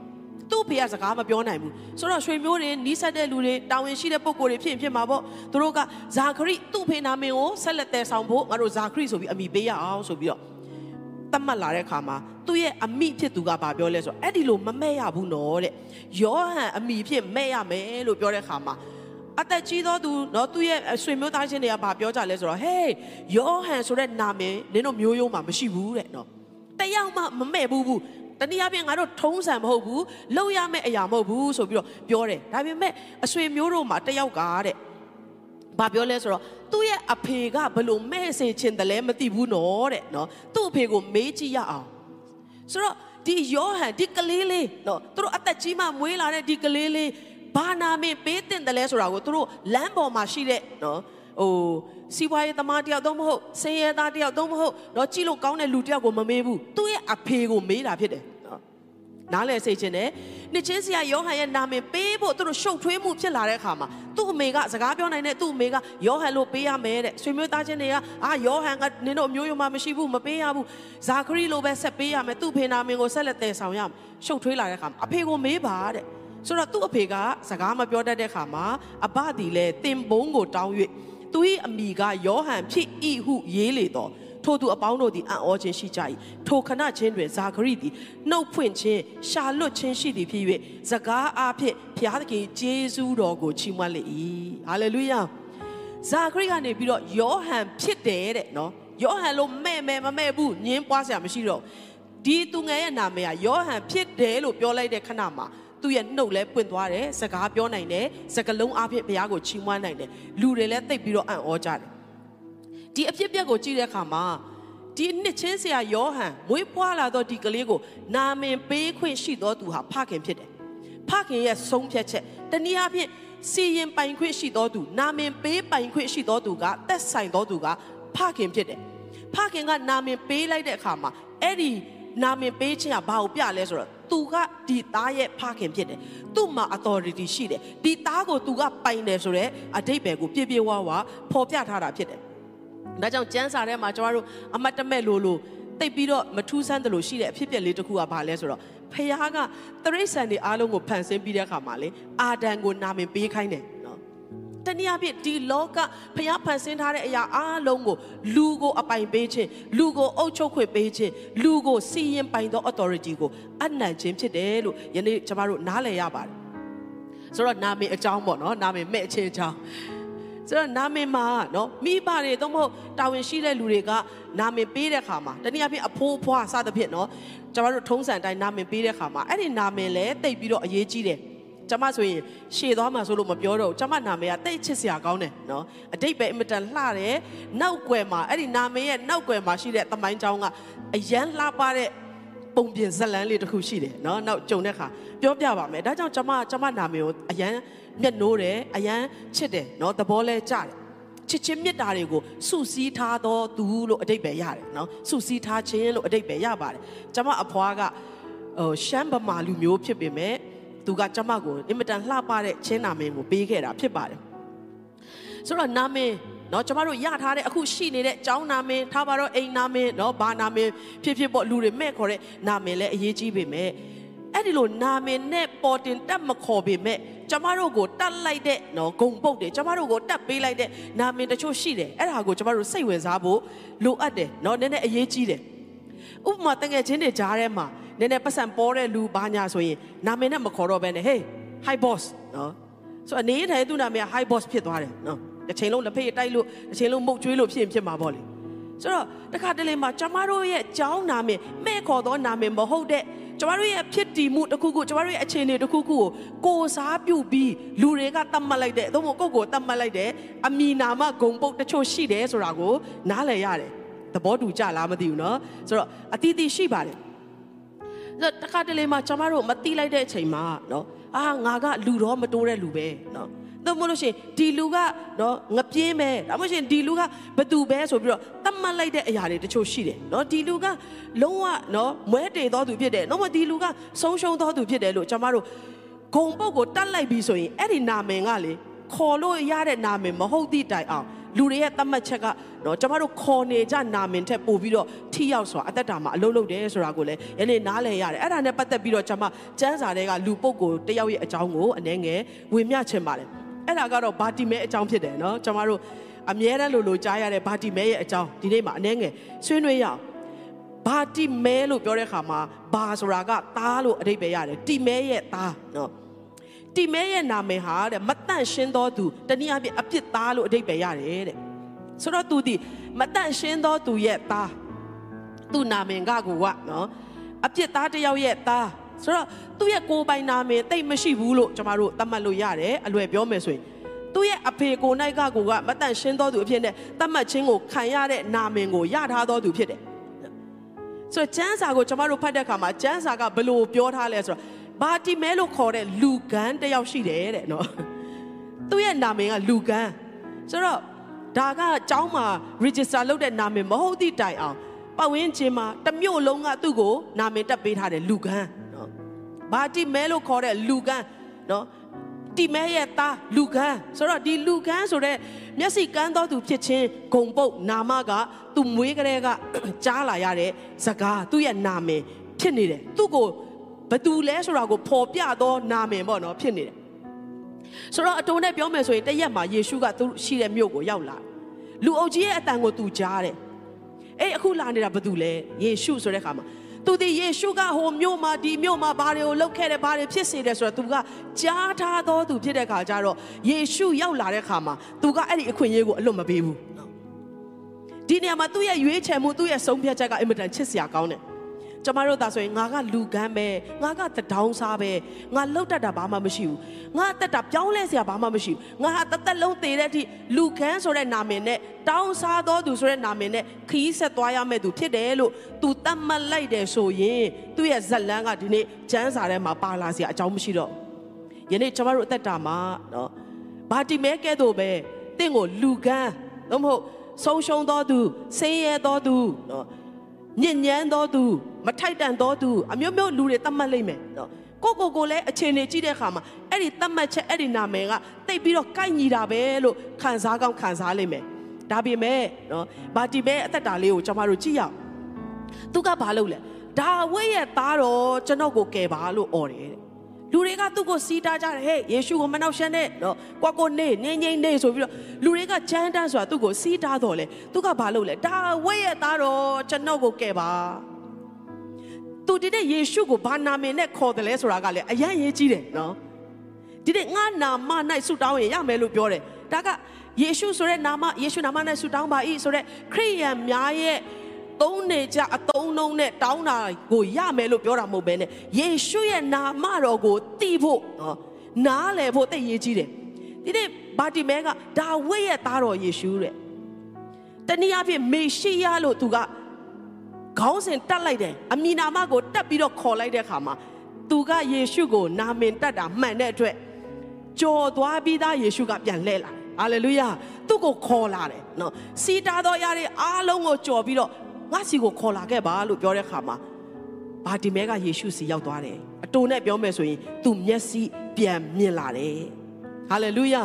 သူ့ဖေကစကားမပြောနိုင်ဘူးဆိုတော့ရွှေမျိုးတွေနီးစပ်တဲ့လူတွေတာဝန်ရှိတဲ့ပုံကိုယ်တွေဖြစ်ရင်ဖြစ်မှာပေါ့သူတို့ကဇာခရိသူ့ဖေနာမည်ကိုဆက်လက်တည်ဆောင်ဖို့ငါတို့ဇာခရိဆိုပြီးအမိပေးရအောင်ဆိုပြီးတော့တတ်မှတ်လာတဲ့အခါမှာသူ့ရဲ့အမိဖြစ်သူကဘာပြောလဲဆိုတော့အဲ့ဒီလိုမမဲ့ရဘူးနော်တဲ့ယောဟန်အမိဖြစ်မဲ့ရမယ်လို့ပြောတဲ့အခါမှာအသက်ကြီးသောသူเนาะသူ့ရဲ့ဆွေမျိုးသားချင်းတွေကဘာပြောကြလဲဆိုတော့ဟေးယောဟန်ဆိုတဲ့နာမည်နင်တို့မျိုးရိုးမှာမရှိဘူးတဲ့เนาะတယောက်မှမမဲ့ဘူးဘူး တနည်းအားဖြင့်ငါတို့ထုံးစံမဟုတ်ဘူးလောက်ရမယ့်အရာမဟုတ်ဘူးဆိုပြီးတော့ပြောတယ်ဒါပေမဲ့အဆွေမျိုးတို့မှာတယောက်ကတဲ့ဘာပြောလဲဆိုတော့သူ့ရဲ့အဖေကဘလို့မဲ့စေချင်တယ်လဲမသိဘူးနော်တဲ့နော်သူ့အဖေကိုမေးကြည့်ရအောင်ဆိုတော့ဒီယောဟန်ဒီကလေးလေးနော်သူတို့အသက်ကြီးမှမွေးလာတဲ့ဒီကလေးလေးဘာနာမည်ပေးတင်တယ်လဲဆိုတာကိုသူတို့လမ်းပေါ်မှာရှိတဲ့နော်ဟိုစီးပွားရေးသမားတယောက်တော့မဟုတ်ဆင်းရဲသားတယောက်တော့မဟုတ်တော့ကြည့်လို့ကောင်းတဲ့လူတယောက်ကိုမမေးဘူးသူ့ရဲ့အဖေကိုမေးတာဖြစ်တယ် နော်နားလည်စေခြင်းနဲ့နှစ်ချင်းဆရာယောဟန်ရဲ့နာမည်ပေးဖို့သူတို့ရှုပ်ထွေးမှုဖြစ်လာတဲ့အခါမှာသူ့အမေကစကားပြောနိုင်တဲ့သူ့အမေကယောဟန်လို့ပေးရမယ်တဲ့ဆွေမျိုးသားချင်းတွေကအာယောဟန်ကနင်တို့အမျိုးမျိုးမှမရှိဘူးမပေးရဘူးဇာခရီလို့ပဲဆက်ပေးရမယ်သူ့ဖေနာမည်ကိုဆက်လက်တည်ဆောင်ရမယ်ရှုပ်ထွေးလာတဲ့အခါမှာအဖေကိုမေးပါတဲ့ဆိုတော့သူ့အဖေကစကားမပြောတတ်တဲ့အခါမှာအဘတီလဲတင်ပုံးကိုတောင်း၍သူ၏အမိကယောဟန်ဖြစ်၏ဟုရေးလေတော့ ထိုသူအပေါင်းတို့သည်အံ့ဩခြင်းရှိကြ၏ထိုခဏချင်းတွင်ဇာခရိသည်နှုတ်ဖွင့်ခြင်းရှာလွတ်ခြင်းရှိသည်ဖြစ်၍စကားအားဖြင့်ဘုရားသခင်ယေရှုတော်ကိုချီးမွမ်းလေ၏ဟာလေလုယာဇာခရိကနေပြီးတော့ယောဟန်ဖြစ်တယ်တဲ့နော်ယောဟန်လို့မဲ့မဲ့မမဲ့ဘူးညင်းပွားစရာမရှိတော့ဒီသူငယ်ရဲ့နာမည်ကယောဟန်ဖြစ်တယ်လို့ပြောလိုက်တဲ့ခဏမှာသူ့ရဲ့နှုတ်လဲပွင့်သွားတယ်စကားပြောနိုင်တယ်စကလုံးအဖြစ်ဘုရားကိုချီးမွမ်းနိုင်တယ်လူတွေလည်းသိပ်ပြီးတော့အံ့ဩကြတယ် ဒီအဖြစ်အပျက်ကိုကြည့်တဲ့အခါမှာဒီနှစ်ချင်းဆရာယောဟန်မွေးဖွားလာသောဒီကလေးကိုနာမည်ပေးခွင့်ရှိသောသူဟာဖခင်ဖြစ်တယ်ဖခင်ရဲ့ဆုံးဖြတ်ချက်တနည်းအားဖြင့်စီရင်ပိုင်ခွင့်ရှိသောသူနာမည်ပေးပိုင်ခွင့်ရှိသောသူကသက်ဆိုင်သောသူကဖခင်ဖြစ်တယ်ဖခင်ကနာမည်ပေးလိုက်တဲ့အခါမှာအဲ့ဒီနာမည်ပေးခြင်းကဘာကိုပြလဲဆိုတော့သူကဒီသားရဲ့ဖခင်ဖြစ်တယ်သူ့မှာ authority ရှိတယ်ဒီသားကိုသူကပိုင်တယ်ဆိုတော့အတိတ်ပဲကိုပြပြဝဝပေါ်ပြထားတာဖြစ်တယ် ဒါကြောင့်ကျမ်းစာထဲမှာကျွန်တော်တို့အမတ်တမဲ့လို့လို့တိတ်ပြီးတော့မထူးဆန်းတယ်လို့ရှိတဲ့အဖြစ်အပျက်လေးတစ်ခုကဘာလဲဆိုတော့ဖခင်ကတရိษံတွေအားလုံးကိုဖန်ဆင်းပြီးတဲ့အခါမှာလေအာဒံကိုနာမည်ပေးခိုင်းတယ်နော်တနည်းအားဖြင့်ဒီလောကဖခင်ဖန်ဆင်းထားတဲ့အရာအားလုံးကိုလူကိုအပိုင်ပေးခြင်းလူကိုအုပ်ချုပ်ခွင့်ပေးခြင်းလူကိုစီရင်ပိုင်သော authority ကိုအနံ့ခြင်းဖြစ်တယ်လို့ယနေ့ကျမတို့နားလည်ရပါတယ်ဆိုတော့နာမည်အကြောင်းပေါ့နော်နာမည်မဲ့အချင်းအကြောင်း ဆိုတော့နာမည်မှာနော်မိဘတွေတော့မဟုတ်တာဝန်ရှိတဲ့လူတွေကနာမည်ပေးတဲ့ခါမှာတနည်းအားဖြင့်အဖိုးအဖွားစသဖြင့်နော်ကျွန်တော်တို့ထုံးစံတိုင်းနာမည်ပေးတဲ့ခါမှာအဲ့ဒီနာမည်လည်းတိတ်ပြီးတော့အရေးကြီးတယ်ကျမဆိုရင်ရှေ့သွားမှဆိုလို့မပြောတော့ကျမနာမည်ကတိတ်ချစ်စရာကောင်းတယ်နော်အတိတ်ပဲအင်မတန်လှတယ်နောက်ွယ်မှာအဲ့ဒီနာမည်ရဲ့နောက်ွယ်မှာရှိတဲ့သမိုင်းကြောင်းကအရန်လှပတဲ့ ပုံပြင်ဇလန်းလေးတစ်ခုရှိတယ်နော်နောက်ကြုံတဲ့ခါပြောပြပါမယ်ဒါကြောင့်ကျမကျမနာမည်ကိုအရန်မျက်နှိုးတယ်အရန်ချစ်တယ်နော်သဘောလဲကြတယ်ချစ်ချင်းမြတ်တာတွေကိုစုစည်းထားသောသူလို့အတိတ်ပဲရတယ်နော်စုစည်းထားခြင်းလို့အတိတ်ပဲရပါတယ်ကျမအဖွားကဟိုရှမ်းဗမာလူမျိုးဖြစ်ပေမဲ့သူကကျမကိုအင်မတန်လှပတဲ့ချင်းနာမည်ကိုပေးခဲ့တာဖြစ်ပါတယ်ဆိုတော့နာမည် เนาะကျမတို့ရထားတဲ့အခုရှိနေတဲ့ကျောင်းနာမည်ထားပါတော့အိမ်နာမည်เนาะဘာနာမည်ဖြစ်ဖြစ်ပေါ့လူတွေမဲ့ခေါ်တဲ့နာမည်လည်းအရေးကြီးပေမဲ့အဲ့ဒီလိုနာမည်နဲ့ပေါ်တင်တက်မခေါ်ပေမဲ့ကျမတို့ကိုတတ်လိုက်တဲ့နော်ဂုံပုတ်တယ်ကျမတို့ကိုတတ်ပေးလိုက်တဲ့နာမည်တချို့ရှိတယ်အဲ့ဒါကိုကျမတို့စိတ်ဝင်စားဖို့လိုအပ်တယ်နော်နည်းနည်းအရေးကြီးတယ်ဥပမာတငယ်ချင်းတွေကြားထဲမှာနည်းနည်းပတ်စံပေါ်တဲ့လူဘာညာဆိုရင်နာမည်နဲ့မခေါ်တော့ဘဲနဲ့ hey hi boss နော်ဆိုအနေနဲ့သူ့နာမည်က hi boss ဖြစ်သွားတယ်နော် တစ်ချိန်လုံးလက်ဖေးတိုက်လို့တစ်ချိန်လုံးမှုတ်ကျွေးလို့ဖြစ်ရင်ဖြစ်မှာပေါ့လေဆိုတော့တခါတလေမှာကျမတို့ရဲ့ကျောင်းနာမည်မဲ့ခေါ်သောနာမည်မဟုတ်တဲ့ကျမတို့ရဲ့ဖြစ်တည်မှုတစ်ခုခုကျမတို့ရဲ့အခြေအနေတစ်ခုခုကိုကိုစားပြုပြီးလူတွေကတတ်မှတ်လိုက်တဲ့သို့မဟုတ်ကိုယ့်ကိုတတ်မှတ်လိုက်တဲ့အမီနာမဂုံပုတ်တချို့ရှိတယ်ဆိုတာကိုနားလည်ရတယ်သဘောတူကြလားမသိဘူးเนาะဆိုတော့အတီးတီးရှိပါတယ်ဆိုတော့တခါတလေမှာကျမတို့မတိလိုက်တဲ့အချိန်မှာเนาะအာငါကလူတော့မတိုးတဲ့လူပဲเนาะ သို့မဟုတ်လို့ရှိရင်ဒီလူကနော်ငပြင်းပဲဒါမှမဟုတ်ရှင်ဒီလူကဘသူပဲဆိုပြီးတော့တတ်မှတ်လိုက်တဲ့အရာတွေတချို့ရှိတယ်နော်ဒီလူကလုံးဝနော်မွဲတေသောသူဖြစ်တယ်နော်မဒီလူကဆုံးရှုံးသောသူဖြစ်တယ်လို့ကျွန်မတို့ဂုံပုတ်ကိုတတ်လိုက်ပြီဆိုရင်အဲ့ဒီနာမည်ကလေခေါ်လို့ရတဲ့နာမည်မဟုတ်သည့်တိုင်အောင်လူတွေရဲ့သတ်မှတ်ချက်ကနော်ကျမတို့ခေါ်နေကြနာမင်ထက်ပို့ပြီးတော့ထိရောက်စွာအသက်တာမှာအလုံးလုံးတယ်ဆိုတာကိုလည်းယနေ့နားလည်ရတယ်အဲ့ဒါနဲ့ပတ်သက်ပြီးတော့ကျမစန်းစာတွေကလူပုဂ္ဂိုလ်တယောက်ရဲ့အကြောင်းကိုအနည်းငယ်ဝေမျှချင်ပါတယ် အဲ့ဒါကတော့ဘာတီမဲအကြောင်းဖြစ်တယ်နော်ကျမတို့အမြဲတမ်းလိုလိုကြားရတဲ့ဘာတီမဲရဲ့အကြောင်းဒီနေ့မှာအနည်းငယ်ဆွေးနွေးရအောင်ဘာတီမဲလို့ပြောတဲ့အခါမှာဘာဆိုတာကသားလို့အဓိပ္ပာယ်ရတယ်တီမဲရဲ့သားနော်တီမဲရဲ့နာမည်ဟာတဲ့မတန့်ရှင်းသောသူတနည်းအားဖြင့်အပြစ်သားလို့အဓိပ္ပာယ်ရတယ်တဲ့ဆိုတော့သူဒီမတန့်ရှင်းသောသူရဲ့သားသူ့နာမည်ကကိုကနော်အပြစ်သားတစ်ယောက်ရဲ့သား ဆိုတော့သူ့ရဲ့ကိုယ်ပိုင်နာမည်တိတ်မရှိဘူးလို့ကျမတို့သတ်မှတ်လို့ရတယ်အလွယ်ပြောမယ်ဆိုရင်သူ့ရဲ့အဖေကိုနိုင်ကကိုကမတန့်ရှင်းသောသူအဖြစ်နဲ့သတ်မှတ်ခြင်းကိုခံရတဲ့နာမည်ကိုရထားသောသူဖြစ်တယ်ဆိုတော့ကျမ်းစာကိုကျမတို့ဖတ်တဲ့အခါမှာကျမ်းစာကဘယ်လိုပြောထားလဲဆိုတော့ဘာတီမဲလို့ခေါ်တဲ့လူကန်းတယောက်ရှိတယ်တဲ့နော်သူ့ရဲ့နာမည်ကလူကန်းဆိုတော့ဒါကကျောင်းမှာ register လုပ်တဲ့နာမည်မဟုတ်သည့်တိုင်အောင်ပတ်ဝန်းကျင်မှာတစ်မြို့လုံးကသူ့ကိုနာမည်တက်ပေးထားတယ်လူကန်းနော် ဘာတီမဲလို့ခေါ်တဲ့လူကန်းနော်တီမဲရဲ့သားလူကန်းဆိုတော့ဒီလူကန်းဆိုတဲ့မျက်စိကန်းတော်သူဖြစ်ခြင်းဂုံပုတ်နာမကသူမွေးကလေးကကြားလာရတဲ့ဇကားသူ့ရဲ့နာမည်ဖြစ်နေတယ်သူ့ကိုဘသူလဲဆိုတာကိုပေါ်ပြသောနာမည်ပေါ့နော်ဖြစ်နေတယ်ဆိုတော့အတုံးနဲ့ပြောမယ်ဆိုရင်တရက်မှာယေရှုကသူရှိတဲ့မြို့ကိုရောက်လာလူအုပ်ကြီးရဲ့အတန်ကိုသူကြားတယ်အေးအခုလာနေတာဘသူလဲယေရှုဆိုတဲ့ခါမှာ သူဒီယေရှုကဟိုမြို့မှာဒီမြို့မှာဘာတွေကိုလုပ်ခဲ့တယ်ဘာတွေဖြစ်စေတယ်ဆိုတော့သူကကြားထားသောသူဖြစ်တဲ့ခါကျတော့ယေရှုရောက်လာတဲ့ခါမှာသူကအဲ့ဒီအခွင့်အရေးကိုအလွတ်မပေးဘူးဒီနေရာမှာသူ့ရဲ့ရွေးချယ်မှုသူ့ရဲ့ဆုံးဖြတ်ချက်ကအင်မတန်ချစ်စရာကောင်းတယ် ကျမတို့ဒါဆိုရင်ငါကလူကန်းပဲငါကတဒေါင်းစားပဲငါလှုပ်တတ်တာဘာမှမရှိဘူးငါအသက်တာပြောင်းလဲစရာဘာမှမရှိဘူးငါဟာတသက်လုံးတည်တဲ့အထိလူကန်းဆိုတဲ့နာမည်နဲ့တောင်းစားတော်သူဆိုတဲ့နာမည်နဲ့ခီးဆက်သွားရမယ့်သူဖြစ်တယ်လို့သူတတ်မှတ်လိုက်တယ်ဆိုရင်သူ့ရဲ့ဇက်လန်းကဒီနေ့ကျမ်းစာထဲမှာပါလာစရာအကြောင်းမရှိတော့ယနေ့ကျမတို့အသက်တာမှာနော်ဘာတီမဲကဲ့သို့ပဲတင့်ကိုလူကန်းသို့မဟုတ်ဆုံးရှုံးတော်သူဆင်းရဲတော်သူနော် ညဉ့်ညမ်းတော်သူမထိုက်တန်တော်သူအမျိုးမျိုးလူတွေတတ်မှတ်လိုက်မယ်နော်ကိုကိုကိုလည်းအခြေအနေကြည့်တဲ့အခါမှာအဲ့ဒီတတ်မှတ်ချက်အဲ့ဒီနာမည်ကတိတ်ပြီးတော့ကိုက်ညီတာပဲလို့ခံစားကောင်းခံစားလိမ့်မယ်ဒါပေမဲ့နော်ဘာတီမဲအသက်တာလေးကိုကျွန်တော်တို့ကြည့်ရအောင်သူကဘာလုပ်လဲဒါဝိရဲ့သားတော်ကျွန်တော်ကိုကယ်ပါလို့អော်တယ်တဲ့ လူတွေကသူ့ကိုစီးတားကြတယ်ဟဲ့ယေရှုကိုမနှောက်ရှက်နဲ့နော်ကွာကိုနေငိမ့်ငိမ့်နေဆိုပြီးတော့လူတွေကကြမ်းတမ်းဆိုတာသူ့ကိုစီးတားတော်လေသူကဘာလုပ်လဲဒါဝိရဲ့သားတော်ကျွန်တော်ကိုကယ်ပါသူဒီတဲ့ယေရှုကိုဘာနာမည်နဲ့ခေါ်တယ်လဲဆိုတာကလည်းအရန်ရေးကြီးတယ်နော်ဒီတဲ့ငါနာမ၌ဆုတောင်းရင်ရမယ်လို့ပြောတယ်ဒါကယေရှုဆိုတဲ့နာမယေရှုနာမနဲ့ဆုတောင်းပါ၏ဆိုတဲ့ခရိယန်များရဲ့ သုံးနေကြအသုံးနှုံးနဲ့တောင်းတာကိုရမယ်လို့ပြောတာမဟုတ်ဘဲနဲ့ယေရှုရဲ့နာမတော်ကိုသိဖို့နော်နားလည်ဖို့သိရေးကြီးတယ်ဒီနေ့ဘာတီမဲကဒါဝိရဲ့သားတော်ယေရှုတဲ့တနည်းအားဖြင့်မေရှိယလို့သူကခေါင်းစဉ်တက်လိုက်တယ်အမီနာမကိုတက်ပြီးတော့ခေါ်လိုက်တဲ့အခါမှာသူကယေရှုကိုနာမင်တက်တာမှန်တဲ့အတွက်ကြော်သွားပြီးသားယေရှုကပြန်လှည့်လာဟာလေလုယာသူ့ကိုခေါ်လာတယ်နော်စီတာတော်ရတဲ့အားလုံးကိုကြော်ပြီးတော့ ငါစီကိုခေါ်လာခဲ့ပါလို့ပြောတဲ့အခါမှာဘာဒီမဲကယေရှုစီရောက်သွားတယ်အတူနဲ့ပြောမယ်ဆိုရင်သူမျက်စိပြန်မြင်လာတယ်ဟာလေလုယာ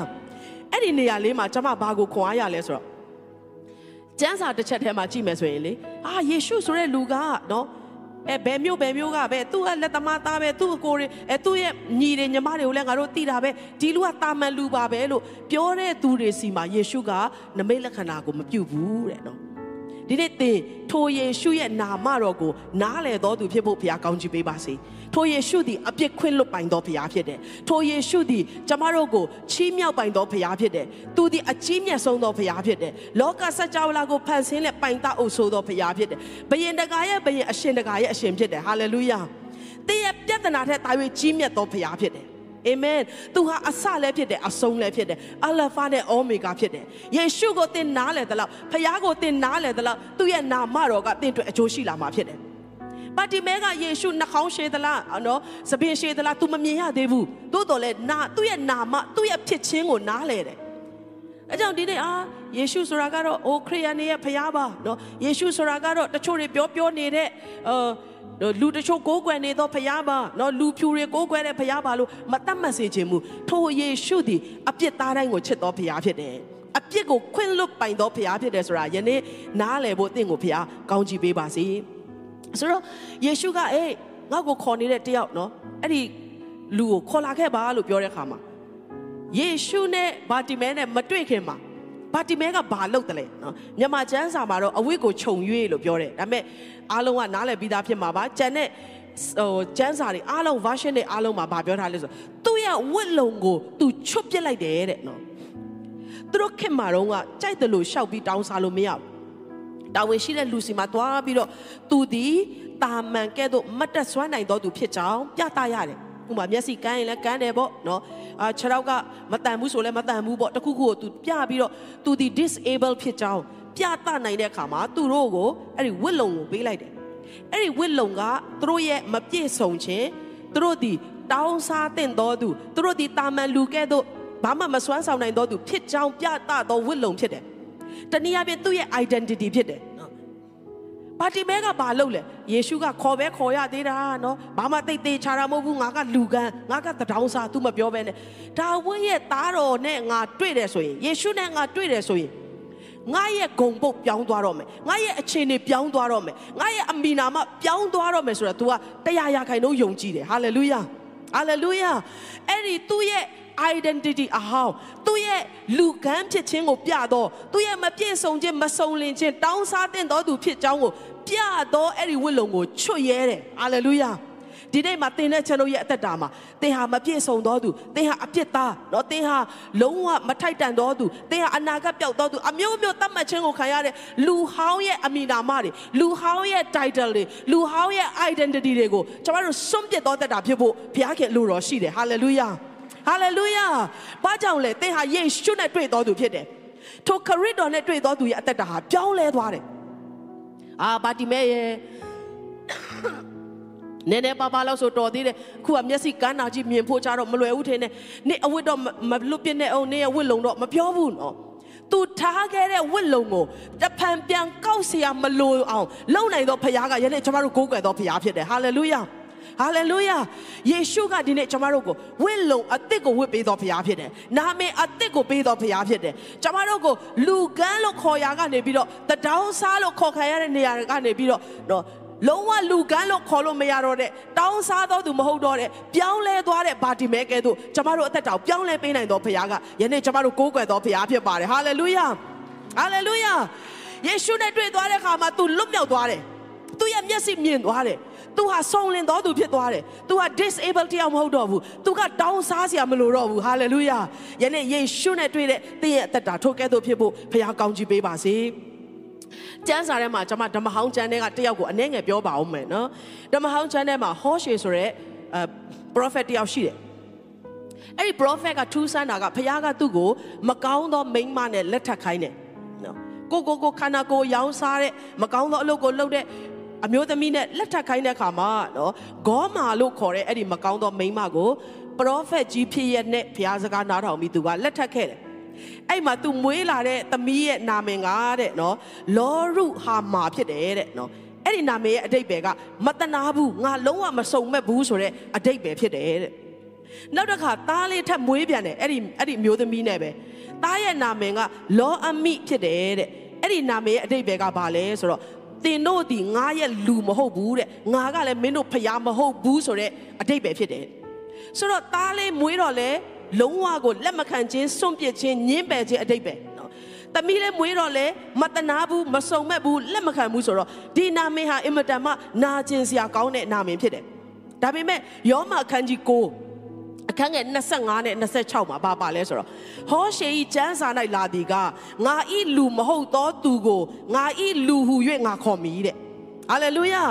အဲ့ဒီနေရာလေးမှာကျွန်မဘာကိုခွန်အားရလဲဆိုတော့ကျမ်းစာတစ်ချက်ထဲမှာကြည့်မယ်ဆိုရင်လေအာယေရှုဆိုတဲ့လူကနော်အဲဘယ်မျိုးဘယ်မျိုးကပဲသူ့ရဲ့လက်သမားသားပဲသူ့အကိုတွေအဲသူ့ရဲ့ညီတွေညီမတွေကိုလည်းငါတို့သိတာပဲဒီလူကတာမန်လူပါပဲလို့ပြောတဲ့သူတွေစီမှာယေရှုကနမိတ်လက္ခဏာကိုမပြုတ်ဘူးတဲ့နော် ဒီနေ့သင်ထိုယေရှုရဲ့နာမတော်ကိုနားလည်တော်သူဖြစ်ဖို့ဘုရားကောင်းချီးပေးပါစေထိုယေရှုသည်အပြစ်ခွင့်လွတ်ပိုင်တော်ဘုရားဖြစ်တယ်ထိုယေရှုသည်ကျမတို့ကိုချီးမြှောက်ပိုင်တော်ဘုရားဖြစ်တယ်သူသည်အကြီးမြတ်ဆုံးတော်ဘုရားဖြစ်တယ်လောကစัจ java လာကိုဖန်ဆင်းလက်ပိုင်သားအုပ်ဆိုးတော်ဘုရားဖြစ်တယ်ဘယင်တကာရဲ့ဘယင်အရှင်တကာရဲ့အရှင်ဖြစ်တယ်ဟာလေလုယာသင်ရဲ့ပြဿနာထက်တာ၍ကြီးမြတ်တော်ဘုရားဖြစ်တယ် အာမင်သူဟာအစလည်းဖြစ်တယ်အဆုံးလည်းဖြစ်တယ်အလဖာနဲ့အိုမေဂါဖြစ်တယ်ယေရှုကိုသင်နားလဲသလောက်ဖခင်ကိုသင်နားလဲသလောက်သူ့ရဲ့နာမတော်ကသင်အတွက်အကျိုးရှိလာမှာဖြစ်တယ်ပါတီမဲကယေရှုနှာခေါင်းရှည်သလားနော်သပင်ရှည်သလား तू မမြင်ရသေးဘူးသို့တော်လဲနာသူ့ရဲ့နာမသူ့ရဲ့ဖြစ်ခြင်းကိုနားလဲတယ် အဲကြောင့်ဒီနေ့အာယေရှုဆိုတာကတော့အိုခရိယန်ရဲ့ဖခင်ပါနော်ယေရှုဆိုတာကတော့တချို့တွေပြောပြောနေတဲ့အာလူတချို့ကိုးကွယ်နေသောဖရားပါနော်လူဖြူတွေကိုးကွယ်တဲ့ဖရားပါလို့မတတ်မှတ်စေခြင်းမူထိုယေရှုသည်အပြစ်သားတိုင်းကိုချစ်တော်ဖရားဖြစ်တယ်အပြစ်ကိုခွင့်လွတ်ပိုင်သောဖခင်ဖြစ်တယ်ဆိုတာယနေ့နားလည်ဖို့တင့်ကိုဖခင်ကောင်းချီးပေးပါစေဆိုတော့ယေရှုကအေးငါ့ကိုခေါ်နေတဲ့တယောက်နော်အဲ့ဒီလူကိုခေါ်လာခဲ့ပါလို့ပြောတဲ့အခါမှာ ယေရှုနဲ့ဗာတိမဲနဲ့မတွေ့ခင်မှာဗာတိမဲကဘာလုပ်တယ်လဲနော်မြန်မာကျမ်းစာမှာတော့အဝိကိုခြုံရွေးလို့ပြောတယ်ဒါပေမဲ့အားလုံးကနားလည်ပြီးသားဖြစ်မှာပါကျန်တဲ့ဟိုကျမ်းစာတွေအားလုံး version တွေအားလုံးမှာဗာပြောထားလဲဆိုသူ့ရဲ့ဝတ်လုံကိုသူချွတ်ပစ်လိုက်တယ်တဲ့နော်သူတို့ခင်မှာတော့ကကြိုက်တယ်လို့ရှောက်ပြီးတောင်းစားလို့မရဘူးတာဝန်ရှိတဲ့လူစီမှာတွားပြီးတော့သူဒီတာမန်ကဲ့သို့မတ်တက်ဆွမ်းနိုင်တော်သူဖြစ်ကြောင်းပြသရတယ် ဥပမာမျက်စိကန်းရင်လည်းကန်းတယ်ပေါ့နော်အာခြေထောက်ကမတန်ဘူးဆိုလည်းမတန်ဘူးပေါ့တခုခုကိုသူပြပြီးတော့သူဒီ disable ဖြစ်ကြောင်းပြသနိုင်တဲ့အခါမှာသူတို့ကိုအဲ့ဒီဝစ်လုံကိုပေးလိုက်တယ်အဲ့ဒီဝစ်လုံကသူတို့ရဲ့မပြည့်စုံခြင်းသူတို့ဒီတောင်းစားတဲ့တော်သူသူတို့ဒီတာမန်လူကဲ့သို့ဘာမှမစွမ်းဆောင်နိုင်တော်သူဖြစ်ကြောင်းပြသတော်ဝစ်လုံဖြစ်တယ်တနည်းအားဖြင့်သူ့ရဲ့ identity ဖြစ်တယ် ပါတီမဲကဘာလုပ်လဲယေရှုကခေါ်ပဲခေါ်ရသေးတာနော်ဘာမှတိတ်သေးချာတာမဟုတ်ဘူးငါကလူကန်ငါကတဒေါင်းစာ तू မပြောဘဲနဲ့ဒါဝိရဲ့သားတော်နဲ့ငါတွေ့တယ်ဆိုရင်ယေရှုနဲ့ငါတွေ့တယ်ဆိုရင်ငါရဲ့ဂုံပုတ်ပြောင်းသွားတော့မယ်ငါရဲ့အခြေအနေပြောင်းသွားတော့မယ်ငါရဲ့အမိနာမပြောင်းသွားတော့မယ်ဆိုတော့ तू ကတရားရခိုင်တော့ယုံကြည်တယ်ဟာလေလုယာဟာလေလုယာအဲ့ဒီသူ့ရဲ့ identity အဟောင်းသူ့ရဲ့လူကမ်းဖြစ်ခြင်းကိုပြတော့သူ့ရဲ့မပြည့်စုံခြင်းမစုံလင်ခြင်းတောင်းစားတဲ့တော်သူဖြစ်ကြောင်းကိုပြတော့အဲ့ဒီဝိလုံကိုချွတ်ရဲတယ်ဟာလေလုယာဒီနေ့မှာသင်တဲ့ကျွန်တော်ရဲ့အသက်တာမှာသင်ဟာမပြည့်စုံတော်သူသင်ဟာအပြစ်သားเนาะသင်ဟာလုံးဝမထိုက်တန်တော်သူသင်ဟာအနာဂတ်ပျောက်တော်သူအမျိုးမျိုးတတ်မှတ်ခြင်းကိုခံရတဲ့လူဟောင်းရဲ့အမိနာမတွေလူဟောင်းရဲ့ title တွေလူဟောင်းရဲ့ identity တွေကိုကျွန်တော်တို့စွန့်ပစ်တော်တတ်တာဖြစ်ဖို့ဘုရားခင်လူတော်ရှိတယ်ဟာလေလုယာ ဟာလေလုယာဘာကြောင့်လဲသင်ဟာယေရှုနဲ့တွေ့တော်သူဖြစ်တယ်ထိုခရစ်တော်နဲ့တွေ့တော်သူရဲ့အသက်တာဟာပြောင်းလဲသွားတယ်အာဘာတိမဲရဲ့နည်းနည်းပါပါလောက်ဆိုတော်သေးတယ်ခုကမျက်စိကန်းနာကြီးမြင်ဖို့ကြတော့မလွယ်ဘူးထင်တယ်နေအဝတ်တော့မလွတ်ပြစ်နဲ့အောင်နေရဲ့ဝတ်လုံတော့မပြောဘူးနော်သူထားခဲ့တဲ့ဝတ်လုံကိုတဖန်ပြန်ကောက်เสียမလိုအောင်လုံနိုင်တော့ဖခင်ကယနေ့ကျွန်တော်တို့ကိုးကွယ်တော့ဖခင်ဖြစ်တယ်ဟာလေလုယာ ဟာလေလုယာယေရှုကဒီနေ့ကျွန်တော်တို့ကိုဝစ်လုံအသစ်ကိုဝစ်ပေးတော်ဖရားဖြစ်တယ်နာမည်အသစ်ကိုပေးတော်ဖရားဖြစ်တယ်ကျွန်တော်တို့ကိုလူကန်းလို့ခေါ်ရာကနေပြီးတော့တတောင်းစားလို့ခေါ်ခံရတဲ့နေရာကနေပြီးတော့နော်လုံးဝလူကန်းလို့ခေါ်လို့မရတော့တဲ့တောင်းစားတော်သူမဟုတ်တော့တဲ့ပြောင်းလဲသွားတဲ့ဗာတီမဲကဲ့သို့ကျမတို့အသက်တောင်ပြောင်းလဲပေးနိုင်တော်ဖခင်ကယနေ့ကျမတို့ကိုးကွယ်တော်ဖခင်ဖြစ်ပါတယ်ဟာလေလုယာဟာလေလုယာယေရှုနဲ့တွေ့သွားတဲ့အခါမှာ तू လွတ်မြောက်သွားတယ်သူရဲ့မျက်စိမြင်သွားတယ်။ तू ဟာဆုံးလင်တော်သူဖြစ်သွားတယ်။ तू ဟာ disable တရားမဟုတ်တော့ဘူး။ तू ကတောင်းစားစရာမလိုတော့ဘူး။ hallelujah ။ယနေ့ယေရှုနဲ့တွေ့တဲ့သင်ရဲ့အသက်တာထိုကဲ့သို့ဖြစ်ဖို့ဖခင်ကောင်းချီးပေးပါစေ။ကျမ်းစာထဲမှာကျွန်မဓမ္မဟောင်းကျမ်းထဲကတယောက်ကိုအနည်းငယ်ပြောပါအောင်မယ်နော်။ဓမ္မဟောင်းကျမ်းထဲမှာဟောရှေဆိုတဲ့အဲ prophet တယောက်ရှိတယ်။အဲ့ဒီ prophet ကထူးဆန်းတာကဖခင်ကသူ့ကိုမကောင်းသောမိန်းမနဲ့လက်ထပ်ခိုင်းတယ်။နော်။ကိုကိုကိုခန္ဓာကိုယ်ရောင်းစားတဲ့မကောင်းသောအလုပ်ကိုလုပ်တဲ့ အမျိုးသမီးနဲ့လက်ထပ်ခိုင်းတဲ့အခါမှာနော်ဂေါမာလို့ခေါ်တဲ့အဲ့ဒီမကောင်းသောမိန်းမကိုပရောဖက်ကြီးဖြစ်ရဲ့နဲ့ဘုရားစကားနားထောင်ပြီးသူကလက်ထပ်ခဲ့တယ်အဲ့မှာ तू မွေးလာတဲ့သမီးရဲ့နာမည်ကတဲ့နော်လောရုဟာမာဖြစ်တယ်တဲ့နော်အဲ့ဒီနာမည်ရဲ့အတိတ်ပဲကမတနာဘူးငါလုံးဝမစုံမဲ့ဘူးဆိုတဲ့အတိတ်ပဲဖြစ်တယ်တဲ့နောက်တစ်ခါသားလေးထပ်မွေးပြန်တယ်အဲ့ဒီအဲ့ဒီမျိုးသမီးနဲ့ပဲသားရဲ့နာမည်ကလောအမိဖြစ်တယ်တဲ့အဲ့ဒီနာမည်ရဲ့အတိတ်ပဲကဘာလဲဆိုတော့ သင်တို့ဒီငါရဲ့လူမဟုတ်ဘူးတဲ့ငါကလည်းမင်းတို့ဖျားမဟုတ်ဘူးဆိုတဲ့အတိတ်ပဲဖြစ်တယ်ဆိုတော့သားလေးမွေးတော့လေလုံးဝကိုလက်မခံခြင်းစွန့်ပစ်ခြင်းညှင်းပယ်ခြင်းအတိတ်ပဲနော်သမီးလေးမွေးတော့လေမတနာဘူးမစုံမဲ့ဘူးလက်မခံဘူးဆိုတော့ဒီနာမည်ဟာအင်မတန်မှနာကျင်စရာကောင်းတဲ့နာမည်ဖြစ်တယ်ဒါပေမဲ့ယောမအခန်းကြီး9 အခန်းငယ်25နဲ့26မှာပါပါလဲဆိုတော့ဟောရှေဤကျမ်းစာ၌လာသည်ကငါဤလူမဟုတ်သောသူကိုငါဤလူဟု၍ငါခေါ်မိတဲ့ဟာလေလုယာ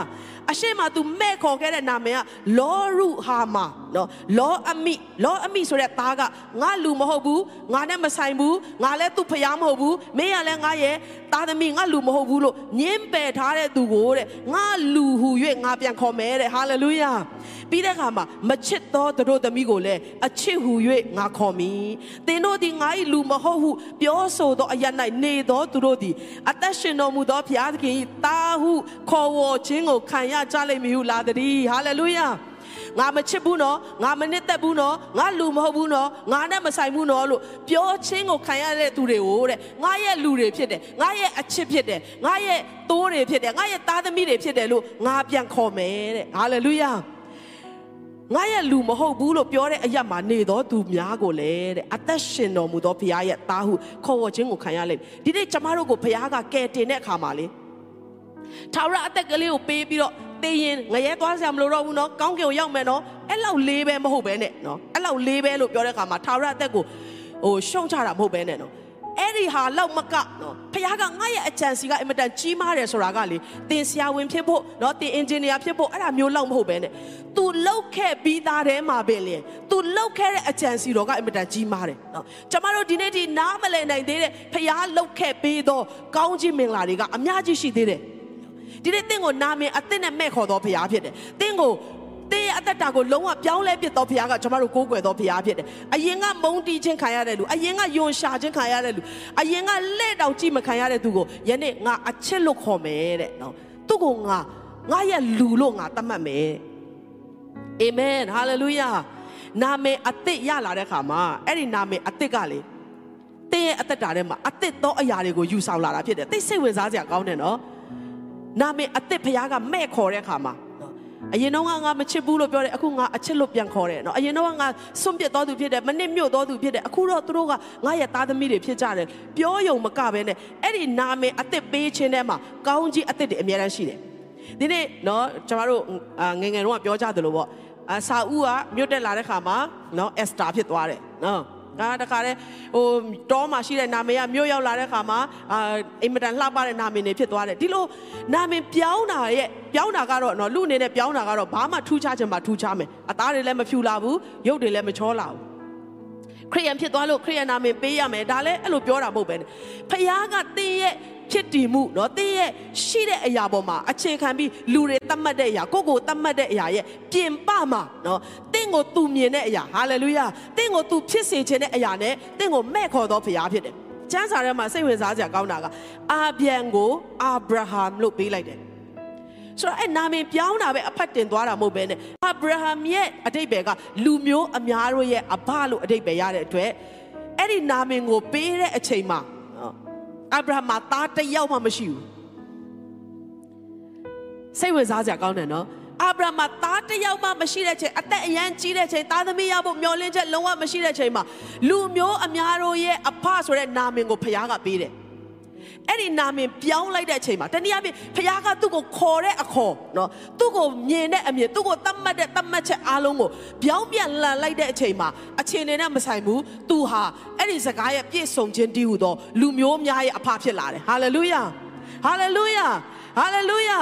အရှိမသူမဲ့ခေါ်ခဲ့တဲ့နာမည်ကလောရုဟာမာ နော်လောအမိလောအမိဆိုတဲ့သားကငါလူမဟုတ်ဘူးငါနဲ့မဆိုင်ဘူးငါလည်းသူ့ဖျားမဟုတ်ဘူးမင်းကလည်းငါရဲ့သားသမီးငါလူမဟုတ်ဘူးလို့ညင်းပယ်ထားတဲ့သူကိုတဲ့ငါလူဟူ၍ငါပြန်ခေါ်မယ်တဲ့ဟာလေလုယာပြီးတဲ့အခါမှာမချစ်သောသူတို့သမီးကိုလည်းအချစ်ဟူ၍ငါခေါ်မည်သင်တို့သည်ငါ၏လူမဟုတ်ဟုပြောဆိုသောအရ၌နေသောသူတို့သည်အသက်ရှင်တော်မူသောဘုရားသခင်၏တာဟုခေါ်ဝေါ်ခြင်းကိုခံရကြလိမ့်မည်ဟုလာသည်ဟာလေလုယာ ငါမချစ်ဘူးနော်ငါမနစ်သက်ဘူးနော်ငါလူမဟုတ်ဘူးနော်ငါနဲ့မဆိုင်ဘူးနော်လို့ပြောချင်းကိုခံရတဲ့သူတွေကိုတဲ့ငါရဲ့လူတွေဖြစ်တယ်ငါရဲ့အချစ်ဖြစ်တယ်ငါရဲ့သိုးတွေဖြစ်တယ်ငါရဲ့သားသမီးတွေဖြစ်တယ်လို့ငါပြန်ခေါ်မယ်တဲ့ဟာလေလုယာငါရဲ့လူမဟုတ်ဘူးလို့ပြောတဲ့အရက်မှာနေတော်သူများကိုလည်းတဲ့အသက်ရှင်တော်မူသောဘုရားရဲ့သားဟုခေါ်ဝေါ်ခြင်းကိုခံရလိမ့်မယ်ဒီနေ့ကျမတို့ကိုဘုရားကကယ်တင်တဲ့အခါမှာလေ ထာဝရအသက်ကလေးကိုပေးပြီးတော့တေးရင်ငရဲသွားစရာမလိုတော့ဘူးနော်ကောင်းကင်ကိုရောက်မယ်နော်အဲ့လောက်လေးပဲမဟုတ်ပဲနဲ့နော်အဲ့လောက်လေးပဲလို့ပြောတဲ့အခါမှာထာဝရအသက်ကိုဟိုရှုံချတာမဟုတ်ပဲနဲ့နော်အဲ့ဒီဟာလောက်မကနော်ဖခင်ကငါ့ရဲ့အကြံစီကအင်မတန်ကြီးမားတယ်ဆိုတာကလေတင်ဆရာဝန်ဖြစ်ဖို့နော်တင်အင်ဂျင်နီယာဖြစ်ဖို့အဲ့ဒါမျိုးလောက်မဟုတ်ပဲနဲ့ तू လောက်ခဲ့ပြီးသားတဲမှာပဲလေ तू လောက်ခဲ့တဲ့အကြံစီတော်ကအင်မတန်ကြီးမားတယ်နော်ကျမတို့ဒီနေ့ဒီနားမလည်နိုင်သေးတဲ့ဖခင်လောက်ခဲ့ပြီးတော့ကောင်းကြီးမင်္ဂလာတွေကအများကြီးရှိသေးတယ် ဒီနေ့တင့်ကိုနာမည်အသစ်နဲ့မဲ့ခေါ်တော်ဖခင်ဖြစ်တယ်တင့်ကိုတင်းရဲ့အသက်တာကိုလုံးဝပြောင်းလဲပြစ်တော်ဖခင်ကကျွန်တော်တို့ကိုးကွယ်တော်ဖခင်ဖြစ်တယ်။အရင်ကမုန်းတီးခြင်းခံရတဲ့လူအရင်ကယွန်ရှာခြင်းခံရတဲ့လူအရင်ကလက်တောင်ကြည့်မခံရတဲ့သူကိုယနေ့ငါအချစ်လို့ခေါ်မယ်တဲ့နော်။သူ့ကိုငါငါရဲ့လူလို့ငါသတ်မှတ်မယ်။အာမင်ဟာလေလုယာ။နာမည်အသစ်ရလာတဲ့ခါမှာအဲ့ဒီနာမည်အသစ်ကလေတင်းရဲ့အသက်တာထဲမှာအသစ်သောအရာတွေကိုယူဆောင်လာတာဖြစ်တယ်။သိစိတ်ဝင်စားစရာကောင်းတယ်နော်။ နာမည်အသစ်ဖခင်ကမဲ့ခေါ်တဲ့ခါမှာအရင်တော့ငါမချစ်ဘူးလို့ပြောတယ်အခုငါအချစ်လို့ပြန်ခေါ်တယ်နော်အရင်တော့ငါစွန့်ပစ်တော်သူဖြစ်တယ်မနစ်မြို့တော်သူဖြစ်တယ်အခုတော့သူတို့ကငါရဲ့သားသမီးတွေဖြစ်ကြတယ်ပြောယုံမကပဲနဲ့အဲ့ဒီနာမည်အသစ်ပေးခြင်းထဲမှာကောင်းကြီးအသစ်တွေအများတန်းရှိတယ်ဒီနေ့နော်ကျွန်တော်တို့ငငယ်တော့ပြောကြသလိုပေါ့အဆာဦးကမြို့တက်လာတဲ့ခါမှာနော်အက်စတာဖြစ်သွားတယ်နော် ဒါတခါတည်းဟိုတောမှာရှိတဲ့နာမည်ကမြို့ရောက်လာတဲ့ခါမှာအာအိမ်မတန်လှပတဲ့နာမည်တွေဖြစ်သွားတယ်ဒီလိုနာမည်ပြောင်းတာရဲ့ပြောင်းတာကတော့နော်လူအနေနဲ့ပြောင်းတာကတော့ဘာမှထူးခြားခြင်းမထူးခြားမယ်အသားတွေလည်းမဖြူလာဘူးရုပ်တွေလည်းမချောလာဘူးခရိယန်ဖြစ်သွားလို့ခရိယန်နာမည်ပေးရမယ်ဒါလည်းအဲ့လိုပြောတာမဟုတ်ပဲဖခင်ကတင်းရဲ့ ဖြစ်တည်မှုเนาะတင်းရဲ့ရှိတဲ့အရာပေါ်မှာအခြေခံပြီးလူတွေသတ်မှတ်တဲ့အရာကိုကိုသတ်မှတ်တဲ့အရာရဲ့ပြင်ပမှာเนาะတင်းကိုသူမြင်တဲ့အရာဟာလေလုယာတင်းကိုသူဖြစ်စေခြင်းတဲ့အရာနဲ့တင်းကိုမဲ့ခေါ်သောဖခင်ဖြစ်တယ်ကျမ်းစာထဲမှာစိတ်ဝင်စားစရာကောင်းတာကအာဗျံကိုအာဗြဟံလို့ပေးလိုက်တယ်ဆိုတော့အဲ့နာမည်ပြောင်းတာပဲအဖတ်တင်သွားတာမဟုတ်ပဲနဲ့အာဗြဟံရဲ့အတိတ်ပဲကလူမျိုးအများတို့ရဲ့အဘလို့အတိတ်ပဲရတဲ့အတွက်အဲ့ဒီနာမည်ကိုပေးတဲ့အချိန်မှာ အာဗြဟံမှာသားတစ်ယောက်မှမရှိဘူးစိတ်ဝင်စားစရာကောင်းတယ်နော်အာဗြဟံမှာသားတစ်ယောက်မှမရှိတဲ့ချိန်အသက်အရန်ကြီးတဲ့ချိန်သားသမီးရဖို့မျှော်လင့်ချက်လုံးဝမရှိတဲ့ချိန်မှာလူမျိုးအများတို့ရဲ့အဖဆိုတဲ့နာမည်ကိုဖခင်ကပေးတယ် အဲ့ဒီနာမည်ပြောင်းလိုက်တဲ့အချိန်မှာတနည်းအားဖြင့်ဖခင်ကသူ့ကိုခေါ်တဲ့အခေါ်နော်သူ့ကိုမြင်တဲ့အမြင်သူ့ကိုတတ်မှတ်တဲ့တတ်မှတ်ချက်အားလုံးကိုပြောင်းပြန်လှန်လိုက်တဲ့အချိန်မှာအချိန်နဲ့မဆိုင်ဘူးသူဟာအဲ့ဒီစကားရဲ့ပြည့်စုံခြင်းတည်ဟူသောလူမျိုးများရဲ့အဖဖြစ်လာတယ်ဟာလေလုယာဟာလေလုယာဟာလေလုယာ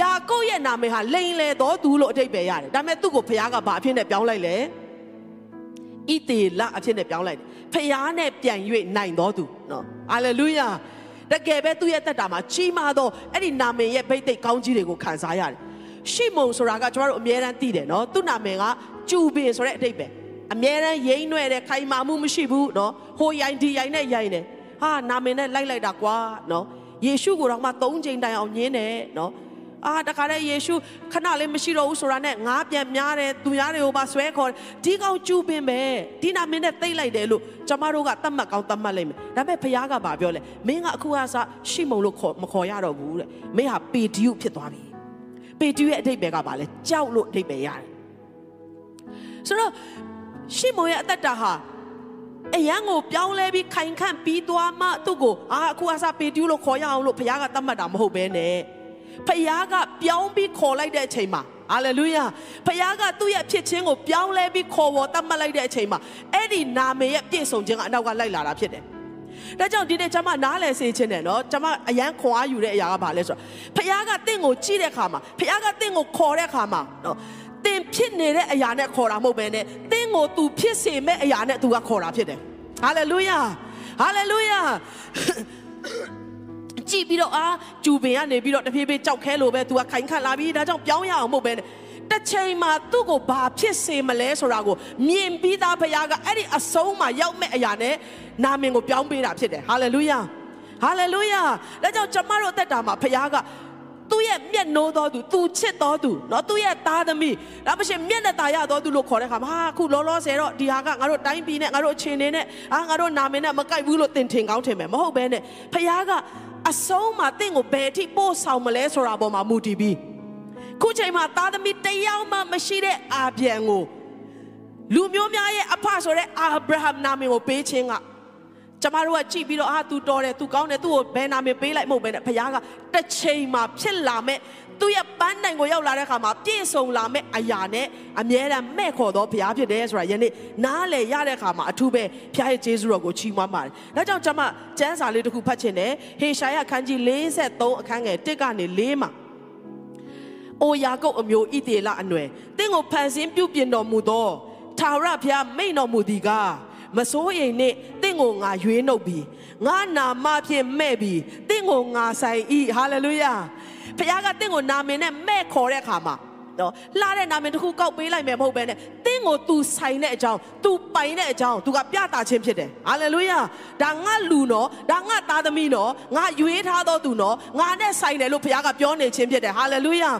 ယာကုပ်ရဲ့နာမည်ဟာလိန်လေတော်သူလို့အတိတ်ပဲရတယ်ဒါပေမဲ့သူ့ကိုဖခင်ကဘာအဖြစ်နဲ့ပြောင်းလိုက်လဲဣတေလအဖြစ်နဲ့ပြောင်းလိုက်တယ်ဖခင်နဲ့ပြန်၍နိုင်တော်သူနော်ဟာလေလုယာ တကယ်ပဲသူ့ရဲ့တက်တာမှာကြီးမားသောအဲ့ဒီနာမည်ရဲ့ဗိတ်သိက်ကောင်းကြီးတွေကိုခံစားရတယ်ရှိမုံဆိုတာကကျွန်တော်တို့အမြဲတမ်းသိတယ်နော်သူ့နာမည်ကကျူပင်ဆိုတဲ့အတိတ်ပဲအမြဲတမ်းရိမ့်နွဲ့တဲ့ခိုင်မာမှုမရှိဘူးနော်ဟိုရိုင်ဒီရိုင်နဲ့ရိုင်တယ်ဟာနာမည်နဲ့လိုက်လိုက်တာကွာနော်ယေရှုကိုတော့မှ၃ချိန်တိုင်အောင်ညင်းတယ်နော် အာတခါတည်းယေရှုခဏလေးမရှိတော့ဘူးဆိုတာနဲ့ငါပြန်များတယ်သူများတွေကိုပါဆွဲခေါ်ဒီကောင်ကျူပင်ပဲဒီနာမင်းနဲ့သိမ့်လိုက်တယ်လို့ကျမတို့ကတတ်မှတ်ကောင်းတတ်မှတ်လိုက်မယ်ဒါပေမဲ့ဘုရားကဘာပြောလဲမင်းကအခုကစားရှိမုံလို့ခေါ်မခေါ်ရတော့ဘူးတဲ့မင်းဟာပေဒီယုဖြစ်သွားပြီပေဒီယုရဲ့အဓိပ္ပာယ်ကဘာလဲကြောက်လို့အဓိပ္ပာယ်ရတယ်ဆိုတော့ရှိမုံရဲ့အသက်တာဟာအရန်ကိုပြောင်းလဲပြီးခိုင်ခန့်ပြီးသွားမှသူ့ကိုအာအခုအစားပေတူးလို့ခေါ်ရအောင်လို့ဘုရားကတတ်မှတ်တာမဟုတ်ဘဲနဲ့ ဖခင်ကပြောင်းပြီးခေါ်လိုက်တဲ့အချိန်မှာဟာလေလုယာဖခင်ကသူ့ရဲ့ဖြစ်ခြင်းကိုပြောင်းလဲပြီးခေါ်ဝေါ်တတ်မှတ်လိုက်တဲ့အချိန်မှာအဲ့ဒီနာမည်ရဲ့ပြည့်စုံခြင်းကအနောက်ကလိုက်လာတာဖြစ်တယ်ဒါကြောင့်ဒီနေ့ကျွန်မနားလည်စေခြင်းနဲ့နော်ကျွန်မအရန်ခွန်အားယူတဲ့အရာကဘာလဲဆိုတော့ဖခင်ကတင့်ကိုကြည့်တဲ့အခါမှာဖခင်ကတင့်ကိုခေါ်တဲ့အခါမှာနော်တင်ဖြစ်နေတဲ့အရာနဲ့ခေါ်တာမဟုတ်ဘဲနဲ့တင်းကို तू ဖြစ်စေမဲ့အရာနဲ့ तू ကခေါ်တာဖြစ်တယ်ဟာလေလုယာဟာလေလုယာ ကြည့်ပြီးတော့အာဂျူပင်ကနေပြီးတော့တဖြည်းဖြည်းကြောက်ခဲလို့ပဲ तू ကခိုင်ခန့်လာပြီးဒါကြောင့်ပြောင်းရအောင်မဟုတ်ပဲတစ်ချိန်မှာသူ့ကိုဘာဖြစ်စေမလဲဆိုတာကိုမြင်ပြီးသားဘုရားကအဲ့ဒီအဆုံးမှာရောက်မဲ့အရာနဲ့နာမင်ကိုပြောင်းပေးတာဖြစ်တယ်ဟာလေလုယာဟာလေလုယာဒါကြောင့်ကျမတို့အသက်တာမှာဘုရားကသူ့ ရဲ့မျက်နှိုးတော်သူသူချစ်တော်သူเนาะသူရဲ့သားသမီးဒါမှရှင်မျက်နှာตาရတော်သူလို့ခေါ်တဲ့ခါမှာဟာအခုလောလောဆယ်တော့ဒီဟာကငါတို့တိုင်းပြည်နဲ့ငါတို့အချင်းနေနဲ့အာငါတို့နာမည်နဲ့မကိုက်ဘူးလို့တင်ထင်ကောင်းထင်မယ်မဟုတ်ဘဲနဲ့ဖခင်က အဆုံးမှာတင့်ကိုဘယ်အထိပို့ဆောင်မလဲဆိုတာပေါ်မှာမူတည်ပြီးခုချိန်မှာသားသမီးတယောက်မှမရှိတဲ့အာပြန်ကိုလူမျိုးများရဲ့အဖဆိုတဲ့အာဗြဟံနာမည်ကိုပေးခြင်းကကျမတို့ကကြည့်ပြီးတော့အာ तू တော်တယ် तू ကောင်းတယ် तू ကိုဘယ်နာမည်ပေးလိုက်မဟုတ်ဘဲနဲ့ဘုရားကတစ်ချိန်မှာဖြစ်လာမဲ့ သူ့ရဲ့ပန်းတိုင်ကိုရောက်လာတဲ့အခါမှာပြည့်စုံလာမဲ့အရာနဲ့အမြဲတမ်းမဲ့ခေါ်တော့ဘုရားဖြစ်တယ်ဆိုတာယနေ့နားလေရတဲ့အခါမှာအထူးပဲဘုရားရဲ့ကျေးဇူးတော်ကိုချီးမွမ်းပါတယ်။ဒါကြောင့်ကျွန်မကျမ်းစာလေးတစ်ခုဖတ်ချင်တယ်။ဟေရှာယခန်းကြီး53အခန်းငယ်1ကနေ4မှာအိုယာကုပ်အမျိုးဣသေလအနွယ်တင့်ကိုဖန်ဆင်းပြုပြင်တော်မူသောထာဝရဘုရားမိန်တော်မူသည်ကားမစိုးရိမ်နဲ့တင့်ကိုငါရွေးနှုတ်ပြီးငါနာမဖြင့်မဲ့ပြီးတင့်ကိုငါဆိုင်ဤဟာလေလုယာ ဘုရားကတင့်ကိုနာမည်နဲ့မဲ့ခေါ်တဲ့အခါမှာ နော်လှတဲ့နာမည်တစ်ခုကောက်ပေးလိုက်မယ်မဟုတ်ပဲနဲ့တင်းကို तू ဆိုင်တဲ့အကြောင်း तू ပိုင်တဲ့အကြောင်း तू ကပြတာခြင်းဖြစ်တယ်ဟာလေလုယာဒါငါလူနော်ဒါငါသားသမီးနော်ငါရွေးထားတော်သူနော်ငါနဲ့ဆိုင်တယ်လို့ဘုရားကပြောနေခြင်းဖြစ်တယ်ဟာလေလုယာ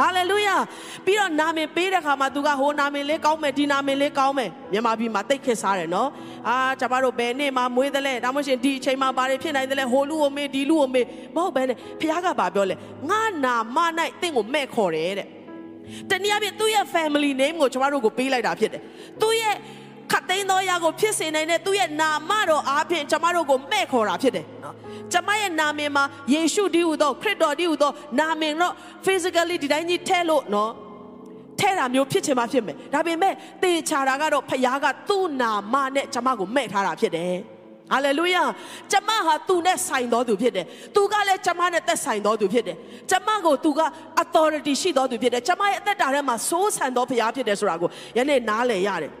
ဟာလေလုယာပြီးတော့နာမည်ပေးတဲ့ခါမှာသူကဟိုနာမည်လေးကောင်းမယ်ဒီနာမည်လေးကောင်းမယ်မြန်မာပြည်မှာတိတ်ခစ်စားတယ်နော်အာကျွန်တော်တို့ဘယ်နေ့မှမွေးတယ်လဲဒါမှမဟုတ်ဒီအချိန်မှာဘာတွေဖြစ်နိုင်တယ်လဲဟိုလူကိုမေးဒီလူကိုမေးမဟုတ်ဘဲနဲ့ဖခင်ကဘာပြောလဲငါနာမ၌တင့်ကိုမဲ့ခေါ်တယ်တဲ့ တနည်းအားဖြင့်သူ့ရဲ့ family name ကိုကျွန်တော်တို့ကိုပေးလိုက်တာဖြစ်တယ်သူ့ရဲ့ခတ်သိမ်းသောအရာကိုဖြစ်စေနိုင်တဲ့သူ့ရဲ့နာမတော်အားဖြင့်ကျွန်တော်တို့ကိုမဲ့ခေါ်တာဖြစ်တယ်နော်ကျမရဲ့နာမည်မှာယေရှုတည်းဟူသောခရစ်တော်တည်းဟူသောနာမည်တော့ physically ဒီတိုင်းကြီးထဲလို့နော်ထဲတာမျိုးဖြစ်ချင်မှဖြစ်မယ်ဒါပေမဲ့တေချာတာကတော့ဖခင်ကသူ့နာမနဲ့ကျမကိုမဲ့ထားတာဖြစ်တယ် ဟာလေလုယာကျမဟာသူနဲ့ဆိုင်တော်သူဖြစ်တယ်သူကလည်းကျမနဲ့သက်ဆိုင်တော်သူဖြစ်တယ်ကျမကိုသူက authority ရှိတော်သူဖြစ်တယ်ကျမရဲ့အသက်တာထဲမှာစိုးဆန်တော်ဖခင်ဖြစ်တယ်ဆိုတာကိုယနေ့နားလည်ရတယ်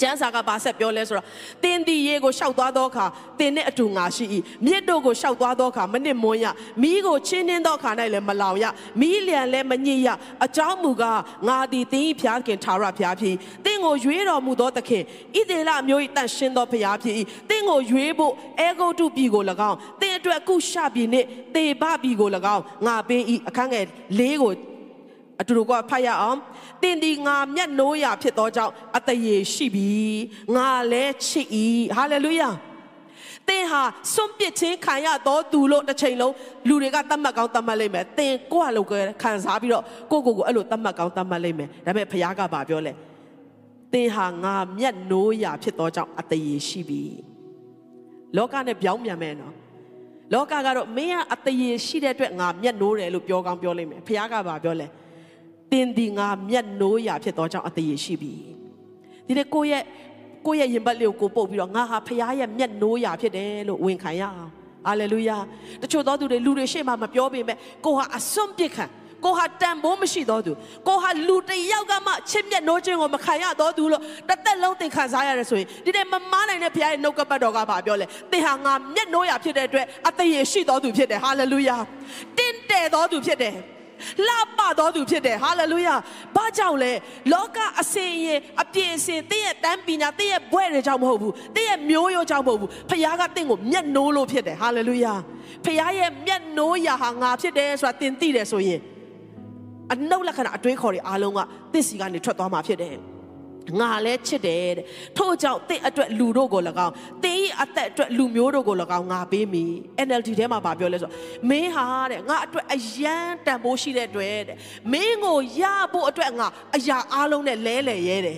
ကျမ်းစာကဘာဆက်ပြောလဲဆိုတော့တင်းဒီရေကိုရှောက်သွားသောအခါတင်းနဲ့အတူငါရှိ၏မြစ်တို့ကိုရှောက်သွားသောအခါမနစ်မွန်းရမီးကိုချင်းနှင်းသောအခါ၌လည်းမလောင်ရမီးလျံလည်းမညစ်ရအကြောင်းမူကားငါသည်တင်း၏ဖျားခင်ထာဝရဖျားဖြစ်တင်းကိုရွေးတော်မူသောသခင်ဣသေလမျိုး၏တန်ရှင်းသောဖျားဖြစ်တင်းကိုရွေးဖို့အဲဂုတ်တုပြည်ကို၎င်းတင်းအတွက်ကုရှပြည်နှင့်တေဘပြည်ကို၎င်းငါပေး၏အခန်းငယ်၄ကို အတူတူကဖတ်ရအောင်တင်ဒီငါမျက်နှိုးရာဖြစ်သောကြောင့်အတရေရှိပြီငါလည်းချစ်၏ဟာလေလုယာသင်ဟာစွန့်ပစ်ခြင်းခံရတော့သူလို့တစ်ချိန်လုံးလူတွေကတတ်မှတ်ကောင်းတတ်မှတ်လိမ့်မယ်သင်ကိုယ့်အလုပ်ကခံစားပြီးတော့ကိုယ့်ကိုယ်ကိုအဲ့လိုတတ်မှတ်ကောင်းတတ်မှတ်လိမ့်မယ်ဒါပေမဲ့ဘုရားကဘာပြောလဲသင်ဟာငါမျက်နှိုးရာဖြစ်သောကြောင့်အတရေရှိပြီလောကနဲ့ပြောင်းပြန်မယ်နော်လောကကတော့မင်းကအတရေရှိတဲ့အတွက်ငါမျက်နှိုးတယ်လို့ပြောကောင်းပြောလိမ့်မယ်ဘုရားကဘာပြောလဲ တင်းဒီငါမျက်နှိုးရာဖြစ်သောကြောင့်အတရေရှိပြီဒီနေ့ကိုယ့်ရဲ့ကိုယ့်ရဲ့ရင်ပတ်လေးကိုကိုပုတ်ပြီးတော့ငါဟာဖခင်ရဲ့မျက်နှိုးရာဖြစ်တယ်လို့ဝန်ခံရအောင်ဟာလေလုယာတချို့သောသူတွေလူတွေရှေ့မှာမပြောပေမဲ့ကိုဟာအစွန့်ပစ်ခံကိုဟာတန်ဖိုးမရှိတော့သူကိုဟာလူတယောက်ကမှချစ်မြတ်နိုးခြင်းကိုမခံရတော့သူလို့တစ်သက်လုံးသင်ခံစားရတယ်ဆိုရင်ဒီနေ့မမားနိုင်တဲ့ဘုရားရဲ့နှုတ်ကပတ်တော်ကဘာပြောလဲသင်ဟာငါမျက်နှိုးရာဖြစ်တဲ့အတွက်အသေးရရှိတော်သူဖြစ်တယ်ဟာလေလုယာတင့်တယ်တော်သူဖြစ်တယ် လှပတော်သူဖြစ်တယ်ဟာလေလုယာဘာကြောင့်လဲလောကအစင်ရင်အပြည့်အစင်တင့်ရဲ့တန်းပညာတင့်ရဲ့ဘွဲ့တွေကြောင့်မဟုတ်ဘူးတင့်ရဲ့မျိုးရိုးကြောင့်မဟုတ်ဘူးဖခင်ကတင့်ကိုမျက်နှိုးလို့ဖြစ်တယ်ဟာလေလုယာဖခင်ရဲ့မျက်နှိုးရာဟာငါဖြစ်တယ်ဆိုတာတင်သိတယ်ဆိုရင်အနှုတ်လက္ခဏာအတွေးခေါ်တွေအားလုံးကသစ်စီကနေထွက်သွားမှာဖြစ်တယ် ငါလည်းချစ်တယ်တဲ့ထို့ကြောင့်တင့်အတွက်လူတို့ကို၎င်းတင်း၏အသက်အတွက်လူမျိုးတို့ကို၎င်းငါပေးမိ NLD ထဲမှာဗာပြောလဲဆိုမင်းဟာတဲ့ငါအတွက်အယံတန်ဖိုးရှိတဲ့အတွက်တဲ့မင်းကိုရဖို့အတွက်ငါအရာအားလုံးနဲ့လဲလှယ်ရဲတယ်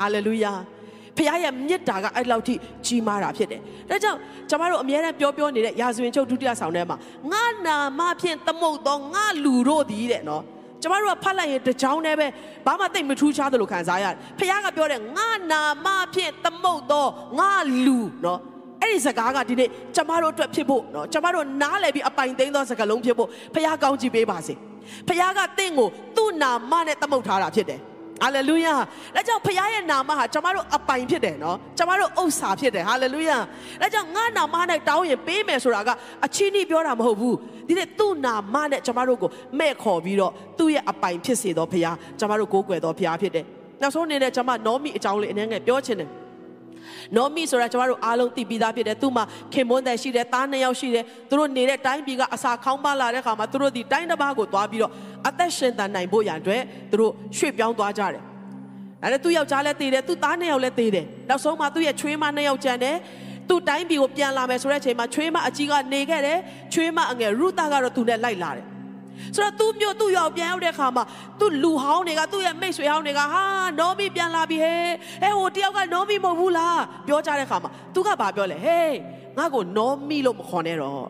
ဟာလေလုယာဖခင်ရဲ့မြတ်တာကအဲ့လောက်ထိကြီးမားတာဖြစ်တယ်။ဒါကြောင့်ကျွန်တော်တို့အများနဲ့ပြောပြောနေတဲ့ရာဇဝင်ချုပ်ဒုတိယဆောင်ထဲမှာငါနာမဖြင့်သမုတ်သောငါလူတို့သည်တဲ့နော်။ ကျမတို့ကဖတ်လိုက်ရင်တကြောင်နဲ့ပဲဘာမှတိတ်မထူးခြားသလိုခံစားရတယ်ဖခင်ကပြောတယ်ငါနာမဖြင့်သမုတ်တော့ငါလူနော်အဲ့ဒီစကားကဒီနေ့ကျမတို့အတွက်ဖြစ်ဖို့နော်ကျမတို့နားလည်ပြီးအပိုင်သိမ်းသောစကားလုံးဖြစ်ဖို့ဖခင်ကောင်းချီးပေးပါစေဖခင်ကတင့်ကိုသူ့နာမနဲ့သမုတ်ထားတာဖြစ်တယ် ဟာလေလုယာဒါကြောင့်ဖခင်ရဲ့နာမဟာကျွန်တော်တို့အပိုင်ဖြစ်တယ်နော်ကျွန်တော်တို့ဥစ္စာဖြစ်တယ်ဟာလေလုယာဒါကြောင့်ငါနာမနဲ့တောင်းရင်ပေးမယ်ဆိုတာကအချီးနှီးပြောတာမဟုတ်ဘူးဒီနေ့သူ့နာမနဲ့ကျွန်တော်တို့ကိုမဲ့ခေါ်ပြီးတော့သူ့ရဲ့အပိုင်ဖြစ်စေတော်ဖခင်ကျွန်တော်တို့ကိုးကွယ်တော်ဖခင်ဖြစ်တယ်နောက်ဆုံးအနေနဲ့ကျွန်မနောမီအကြောင်းလေးအနေငယ်ပြောချင်တယ် နော်မီဆိုတာကျမတို့အားလုံးသိပြီးသားဖြစ်တယ်သူ့မှာခင်မွန်းတဲ့ရှိတယ်သားနှစ်ယောက်ရှိတယ်သူတို့နေတဲ့တိုင်းပြည်ကအစာခေါင်းပါလာတဲ့ခါမှာသူတို့ဒီတိုင်းတစ်ပါးကိုသွားပြီးတော့အသက်ရှင်တန်နိုင်ဖို့ရန်အတွက်သူတို့ရွှေ့ပြောင်းသွားကြတယ်အဲ့ဒါသူ့ယောက်ျားလည်းတည်တယ်သူ့သားနှစ်ယောက်လည်းတည်တယ်နောက်ဆုံးမှသူ့ရဲ့ချွေးမနှစ်ယောက်ကျန်တယ်သူ့တိုင်းပြည်ကိုပြန်လာမယ်ဆိုတဲ့အချိန်မှာချွေးမအကြီးကနေခဲ့တယ်ချွေးမအငယ်ရူတာကတော့သူနဲ့လိုက်လာတယ် ဆိုတော့သူ့မျိုးသူ့ရောက်ပြန်ရောက်တဲ့ခါမှာသူ့လူဟောင်းတွေကသူ့ရဲ့မိတ်ဆွေဟောင်းတွေကဟာနောမီပြန်လာပြီဟဲ့အဲဟိုတယောက်ကနောမီမဟုတ်ဘူးလားပြောကြတဲ့ခါမှာသူကဘာပြောလဲဟေးငါ့ကိုနောမီလို့မခေါ်နဲ့တော့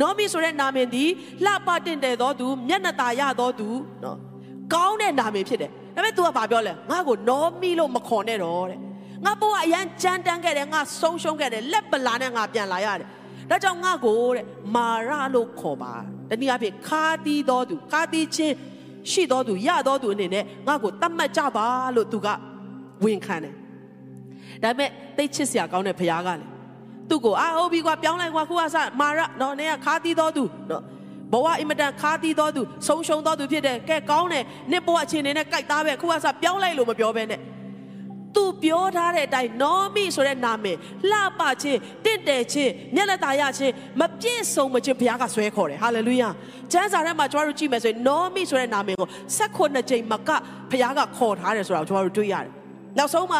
နောမီဆိုတဲ့နာမည်ဒီလှပတင့်တယ်သောသူမျက်နှာตาရသောသူနော်ကောင်းတဲ့နာမည်ဖြစ်တယ်ဒါပေမဲ့ तू ကဘာပြောလဲငါ့ကိုနောမီလို့မခေါ်နဲ့တော့တဲ့ငါဘိုးကအရန်ကြမ်းတမ်းခဲ့တယ်ငါဆုံးရှုံးခဲ့တယ်လက်ပလာနဲ့ငါပြန်လာရတယ် ဒါကြောင့်ငါ့ကိုတဲ့မာရလို့ခေါ်ပါတနည်းအားဖြင့်ခါတီးတော်သူခါတီးချင်းရှိတော်သူရတော်သူအနေနဲ့ငါ့ကိုတတ်မှတ်ကြပါလို့သူကဝန်ခံတယ်ဒါပေမဲ့တိတ်ချစ်စရာကောင်းတဲ့ဖခင်ကလည်းသူ့ကိုအာဟုတ်ပြီကွာပြောင်းလိုက်ကွာခုကစမာရနော်နင်ကခါတီးတော်သူနော်ဘဝအင်မတန်ခါတီးတော်သူဆုံးရှုံးတော်သူဖြစ်တယ်ကဲကောင်းတယ်နှစ်ဘဝအခြေအနေနဲ့ကြိုက်သားပဲခုကစပြောင်းလိုက်လို့မပြောဘဲနဲ့ သူပြောထားတဲ့အတိုင်းနောမီဆိုတဲ့နာမည်လှပခြင်းတင့်တယ်ခြင်းမျက်နှာသာရခြင်းမပြည့်စုံမခြင်းဘုရားကဆွဲခေါ်တယ်ဟာလေလုယာကျမ်းစာထဲမှာကျွန်တော်တို့ကြည့်မယ်ဆိုရင်နောမီဆိုတဲ့နာမည်ကို16ကြိမ်မကဘုရားကခေါ်ထားတယ်ဆိုတာကိုကျွန်တော်တို့တွေ့ရတယ်နောက်ဆုံးမှာ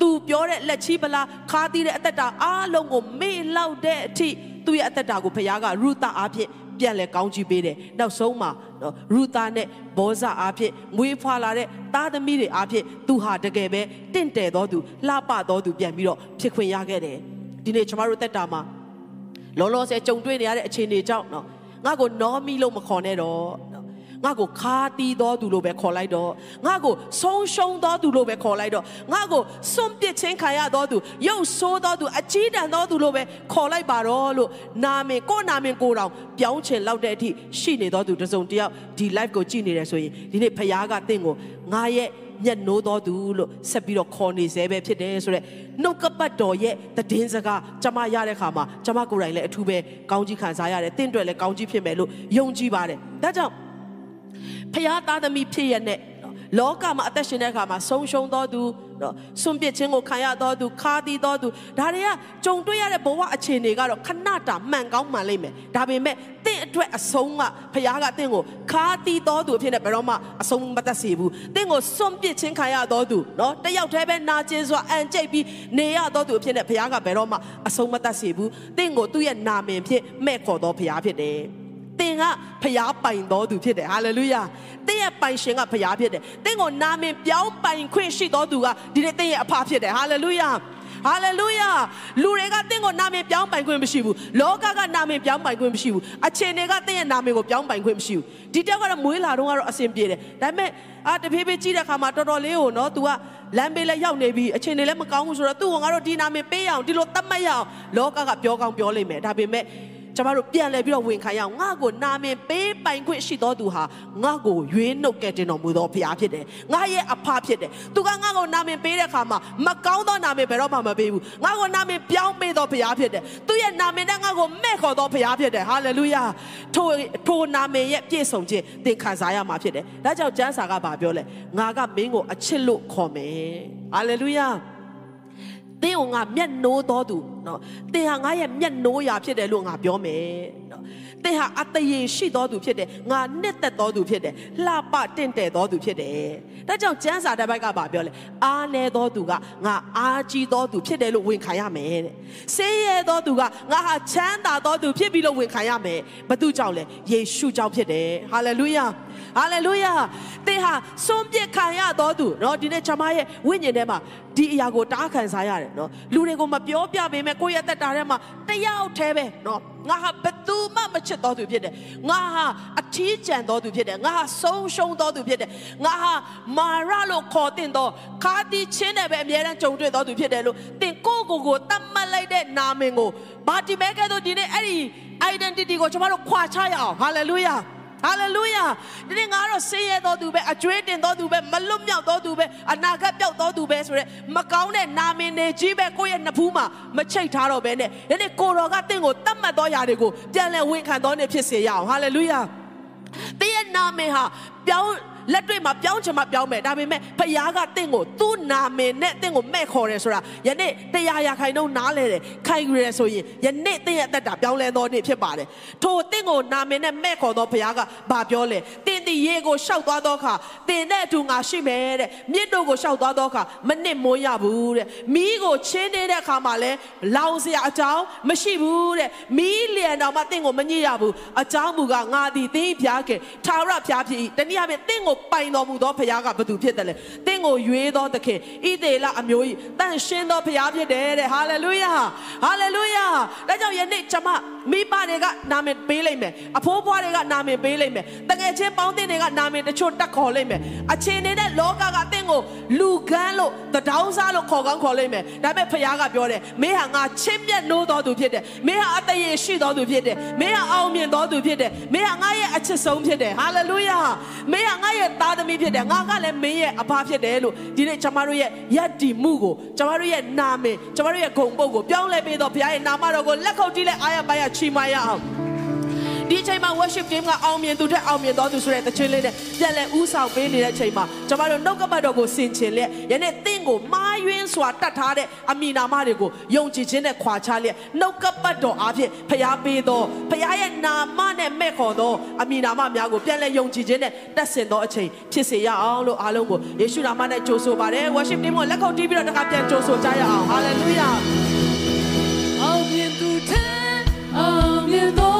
သူပြောတဲ့လက်ချီးပလားခါသီးတဲ့အသက်တာအားလုံးကိုမေ့လောက်တဲ့အထိသူ့ရဲ့အသက်တာကိုဘုရားကရူတာအားဖြင့် ပြန်လဲကောင်းချီးပေးတယ်နောက်ဆုံးမှာနော်ရူတာနဲ့ဘောဇအားဖြင့်မွေးဖွာလာတဲ့သားသမီးတွေအားဖြင့်သူဟာတကယ်ပဲတင့်တယ်တော်သူလှပတော်သူပြန်ပြီးတော့ဖြစ်ခွင့်ရခဲ့တယ်ဒီနေ့ကျွန်တော်တို့တက်တာမှာလောလောဆယ်ကြုံတွေ့နေရတဲ့အခြေအနေကြောင့်နော်ငါ့ကိုနော်မီလို့မခေါ်နဲ့တော့နော် ငါ့ကိုခါတီးတော်သူလို့ပဲခေါ်လိုက်တော့ငါ့ကိုဆုံးရှုံးတော်သူလို့ပဲခေါ်လိုက်တော့ငါ့ကိုစွန့်ပစ်ခြင်းခံရတော်သူရုပ်ဆိုးတော်သူအကြီးတန်းတော်သူလို့ပဲခေါ်လိုက်ပါတော့လို့နာမည်ကိုနာမည်ကိုတောင်ပြောင်းချင်လောက်တဲ့အထိရှိနေတော်သူတစုံတယောက်ဒီ live ကိုကြည့်နေတယ်ဆိုရင်ဒီနေ့ဖခင်ကတင့်ကိုငါရဲ့ညက်နိုးတော်သူလို့ဆက်ပြီးတော့ခေါ်နေစေပဲဖြစ်တယ်ဆိုတော့နှုတ်ကပတ်တော်ရဲ့တည်င်းစကားကျမရတဲ့ခါမှာကျမကိုယ်တိုင်လည်းအထူးပဲကောင်းကြီးခံစားရတယ်တင့်အတွက်လည်းကောင်းကြီးဖြစ်မယ်လို့ယုံကြည်ပါတယ်ဒါကြောင့် ဖခင်သားသမီးဖြစ်ရတဲ့လောကမှာအသက်ရှင်တဲ့အခါမှာဆုံးရှုံးတော်သူနော်စွန့်ပစ်ခြင်းကိုခံရတော်သူခါတီးတော်သူဒါတွေကကြုံတွေ့ရတဲ့ဘဝအခြေအနေကတော့ခဏတာမှန်ကောင်းမှန်လိမ့်မယ်ဒါပေမဲ့တင့်အတွက်အဆုံးကဖခင်ကတင့်ကိုခါတီးတော်သူအဖြစ်နဲ့ဘယ်တော့မှအဆုံးမတတ်စေဘူးတင့်ကိုစွန့်ပစ်ခြင်းခံရတော်သူနော်တယောက်တည်းပဲနာကျင်စွာအန်ကျိတ်ပြီးနေရတော်သူအဖြစ်နဲ့ဖခင်ကဘယ်တော့မှအဆုံးမတတ်စေဘူးတင့်ကိုသူ့ရဲ့နာမည်ဖြစ်မဲ့ခေါ်တော်ဖခင်ဖြစ်တယ် သင်ကဖျားပိုင်တော်သူဖြစ်တယ်ဟာလေလုယာသင်ရဲ့ပိုင်ရှင်ကဖျားဖြစ်တယ်သင်ကိုနာမည်ပြောင်းပိုင်ခွင့်ရှိတော်သူကဒီနေ့သင်ရဲ့အဖဖြစ်တယ်ဟာလေလုယာဟာလေလုယာလူတွေကတင့်ကိုနာမည်ပြောင်းပိုင်ခွင့်မရှိဘူးလောကကနာမည်ပြောင်းပိုင်ခွင့်မရှိဘူးအခြေအနေကတင့်ရဲ့နာမည်ကိုပြောင်းပိုင်ခွင့်မရှိဘူးဒီတက်ကတော့မွေးလာတော့ကတော့အဆင်ပြေတယ်ဒါပေမဲ့အာတဖြည်းဖြည်းကြည့်တဲ့အခါမှာတော်တော်လေးကိုနော် तू ကလမ်းပေးလဲရောက်နေပြီအခြေအနေလည်းမကောင်းဘူးဆိုတော့သူ့ကိုငါတို့ဒီနာမည်ပေးရအောင်ဒီလိုသတ်မှတ်ရအောင်လောကကပြောကောင်းပြောလိမ့်မယ်ဒါပေမဲ့ ကျမတို့ပြန်လဲပြီးတော့ဝင်ခံရအောင်ငါ့ကိုနာမည်ပေးပိုင်ခွင့်ရှိတော်သူဟာငါ့ကိုရွေးနှုတ်ကဲတင်တော်မူသောဖခင်ဖြစ်တယ်ငါရဲ့အဖဖြစ်တယ်သူကငါ့ကိုနာမည်ပေးတဲ့အခါမှာမကောင်းသောနာမည်ဘယ်တော့မှမပေးဘူးငါ့ကိုနာမည်ပြောင်းပေးသောဖခင်ဖြစ်တယ်သူရဲ့နာမည်နဲ့ငါ့ကိုမဲ့ခေါ်သောဖခင်ဖြစ်တယ်ဟာလေလုယာထိုထိုနာမည်ရဲ့ပြည့်စုံခြင်းသင်ခံစားရမှာဖြစ်တယ်ဒါကြောင့်ကျမ်းစာကဘာပြောလဲငါကမင်းကိုအချစ်လို့ခေါ်မယ်ဟာလေလုယာသင်ကငါမျက်နှိုးတော်သူ နော်သင်ဟာငါရဲ့မျက်နှိုးရာဖြစ်တယ်လို့ငါပြောမယ်နော်သင်ဟာအတရေရှိတော်သူဖြစ်တယ်ငါနှစ်သက်တော်သူဖြစ်တယ်လှပတင့်တယ်တော်သူဖြစ်တယ်ဒါကြောင့်ကျမ်းစာတစ်ပိုက်ကပါပြောလဲအားနေတော်သူကငါအားကြီးတော်သူဖြစ်တယ်လို့ဝန်ခံရမယ်တဲ့ဆေးရဲတော်သူကငါဟာချမ်းသာတော်သူဖြစ်ပြီလို့ဝန်ခံရမယ်ဘသူကြောင့်လဲယေရှုကြောင့်ဖြစ်တယ်ဟာလေလုယာဟာလေလုယာသင်ဟာစွန့်ပစ်ခံရတော်သူနော်ဒီနေ့ကျွန်မရဲ့ဝိညာဉ်ထဲမှာဒီအရာကိုတားခံစားရတယ်နော်လူတွေကိုမပြောပြပေမဲ့ကိုယ့်ရဲ့သက်တာထဲမှာတယောက်တည်းပဲနော်ငါဟာဘသူမှမချစ်တော်သူဖြစ်တယ်ငါဟာအထီးကျန်တော်သူဖြစ်တယ်ငါဟာဆုံးရှုံးတော်သူဖြစ်တယ်ငါဟာမာရလို့ခေါ်တင်တော်ခါတိချင်းနဲ့ပဲအများအားကြုံတွေ့တော်သူဖြစ်တယ်လို့တင်ကိုကိုကိုတတ်မှတ်လိုက်တဲ့နာမင်ကိုဘာတိမဲကဲတော့ဒီနေ့အဲ့ဒီ identity ကိုကျွန်တော်တို့ခွာချရအောင် hallelujah ဟာလေလုယာဒီနေ့ငါတော့ဆင်းရဲတော်သူပဲအကျွေးတင်တော်သူပဲမလွတ်မြောက်တော်သူပဲအနာဂတ်ပျောက်တော်သူပဲဆိုရက်မကောင်းတဲ့နာမည်တွေကြီးပဲကိုယ့်ရဲ့နှစ်ဖူးမှာမချိတ်ထားတော့ပဲနဲ့ဒီနေ့ကိုတော်ကတင့်ကိုတတ်မှတ်တော်ຢာတွေကိုပြန်လဲဝန်ခံတော်နေဖြစ်စေရအောင်ဟာလေလုယာတင်းရဲ့နာမည်ဟာပြောင်း လက်တွေ့မှာပြောင်းချင်မှပြောင်းမယ်ဒါပေမဲ့ဖခင်ကတင့်ကိုသူ့နာမည်နဲ့တင့်ကိုမဲ့ခေါ်တယ်ဆိုတာယနေ့တရားရာခိုင်နှုန်းနားလဲတယ်ခိုင်ရယ်ဆိုရင်ယနေ့တင့်ရဲ့အသက်တာပြောင်းလဲသောနေ့ဖြစ်ပါတယ်ထိုတင့်ကိုနာမည်နဲ့မဲ့ခေါ်သောဖခင်ကဘာပြောလဲတင်တီရေကိုရှောက်သွားသောအခါတင်တဲ့အတူငါရှိမယ်တဲ့မြစ်တို့ကိုရှောက်သွားသောအခါမနစ်မွန်းရဘူးတဲ့မီးကိုချင်းနေတဲ့အခါမှာလဲလောင်စရာအကြောင်းမရှိဘူးတဲ့မီးလျံတော်မှတင့်ကိုမညစ်ရဘူးအကြောင်းမူကငါသည်တင်းဖျားခင်ထာဝရဖျားဖြစ်၏တနည်းအားဖြင့်တင့်ကိုပိုင်တော်မူသောဖခင်ကဘသူဖြစ်တယ်လဲတင့်ကိုရွေးသောသခင်ဣသေလအမျိုးကြီးတန်ရှင်းသောဖခင်ဖြစ်တယ်တဲ့ဟာလေလုယာဟာလေလုယာဒါကြောင့်ယနေ့ကျွန်မမိဘတွေကနာမည်ပေးလိုက်မယ်အဖိုးဘွားတွေကနာမည်ပေးလိုက်မယ်တကယ်ချင်းပေါင်းတင်တွေကနာမည်တချို့တက်ခေါ်လိုက်မယ်အချင်းနေတဲ့လောကကတင့်ကိုလူကန်းလို့တဒေါင်းစားလို့ခေါ်ကောင်းခေါ်လိုက်မယ်ဒါပေမဲ့ဖခင်ကပြောတယ်မင်းဟာငါချစ်မြတ်နိုးတော်သူဖြစ်တယ်မင်းဟာအသက်ရရှိတော်သူဖြစ်တယ်မင်းဟာအောင်မြင်တော်သူဖြစ်တယ်မင်းဟာငါရဲ့အချစ်ဆုံးဖြစ်တယ်ဟာလေလုယာမင်းဟာငါရဲ့သားသမီးဖြစ်တယ်ငါကလည်းမင်းရဲ့အဖဖြစ်တယ်လို့ဒီနေ့ကျွန်မတို့ရဲ့ယက်တီမှုကိုကျွန်မတို့ရဲ့နာမည်ကျွန်မတို့ရဲ့ဂုဏ်ပုတ်ကိုပြောင်းလဲပေးတော့ဘုရားရဲ့နာမတော်ကိုလက်ခုပ်တီးလက်အားရပါရချီးမွမ်းရအောင် ဒီချိန်မှာ worship team ကအောင်မြင်သူတဲ့အောင်မြင်တော်သူဆိုတဲ့တခြင်းလေးနဲ့ပြန်လဲဥဆောင်ပေးနေတဲ့ချိန်မှာကျွန်တော်တို့နှုတ်ကပတ်တော်ကိုဆင်ခြင်လျက်ယနေ့တင့်ကိုမာယွင်းစွာတတ်ထားတဲ့အမိနာမတွေကိုယုံကြည်ခြင်းနဲ့ခွာချလျက်နှုတ်ကပတ်တော်အားဖြင့်ဖျားပေးသောဖျားရဲ့နာမနဲ့မဲ့ခေါ်သောအမိနာမများကိုပြန်လဲယုံကြည်ခြင်းနဲ့တက်ဆင်သောအချိန်ဖြစ်စေရအောင်လို့အားလုံးကိုယေရှုနာမနဲ့ကြိုးဆိုပါတယ် worship team ကိုလက်ခုပ်တီးပြီးတော့တစ်ခါပြန်ကြိုးဆိုကြရအောင် hallelujah အောင်မြင်သူထဲအောင်မြင်တော်သူ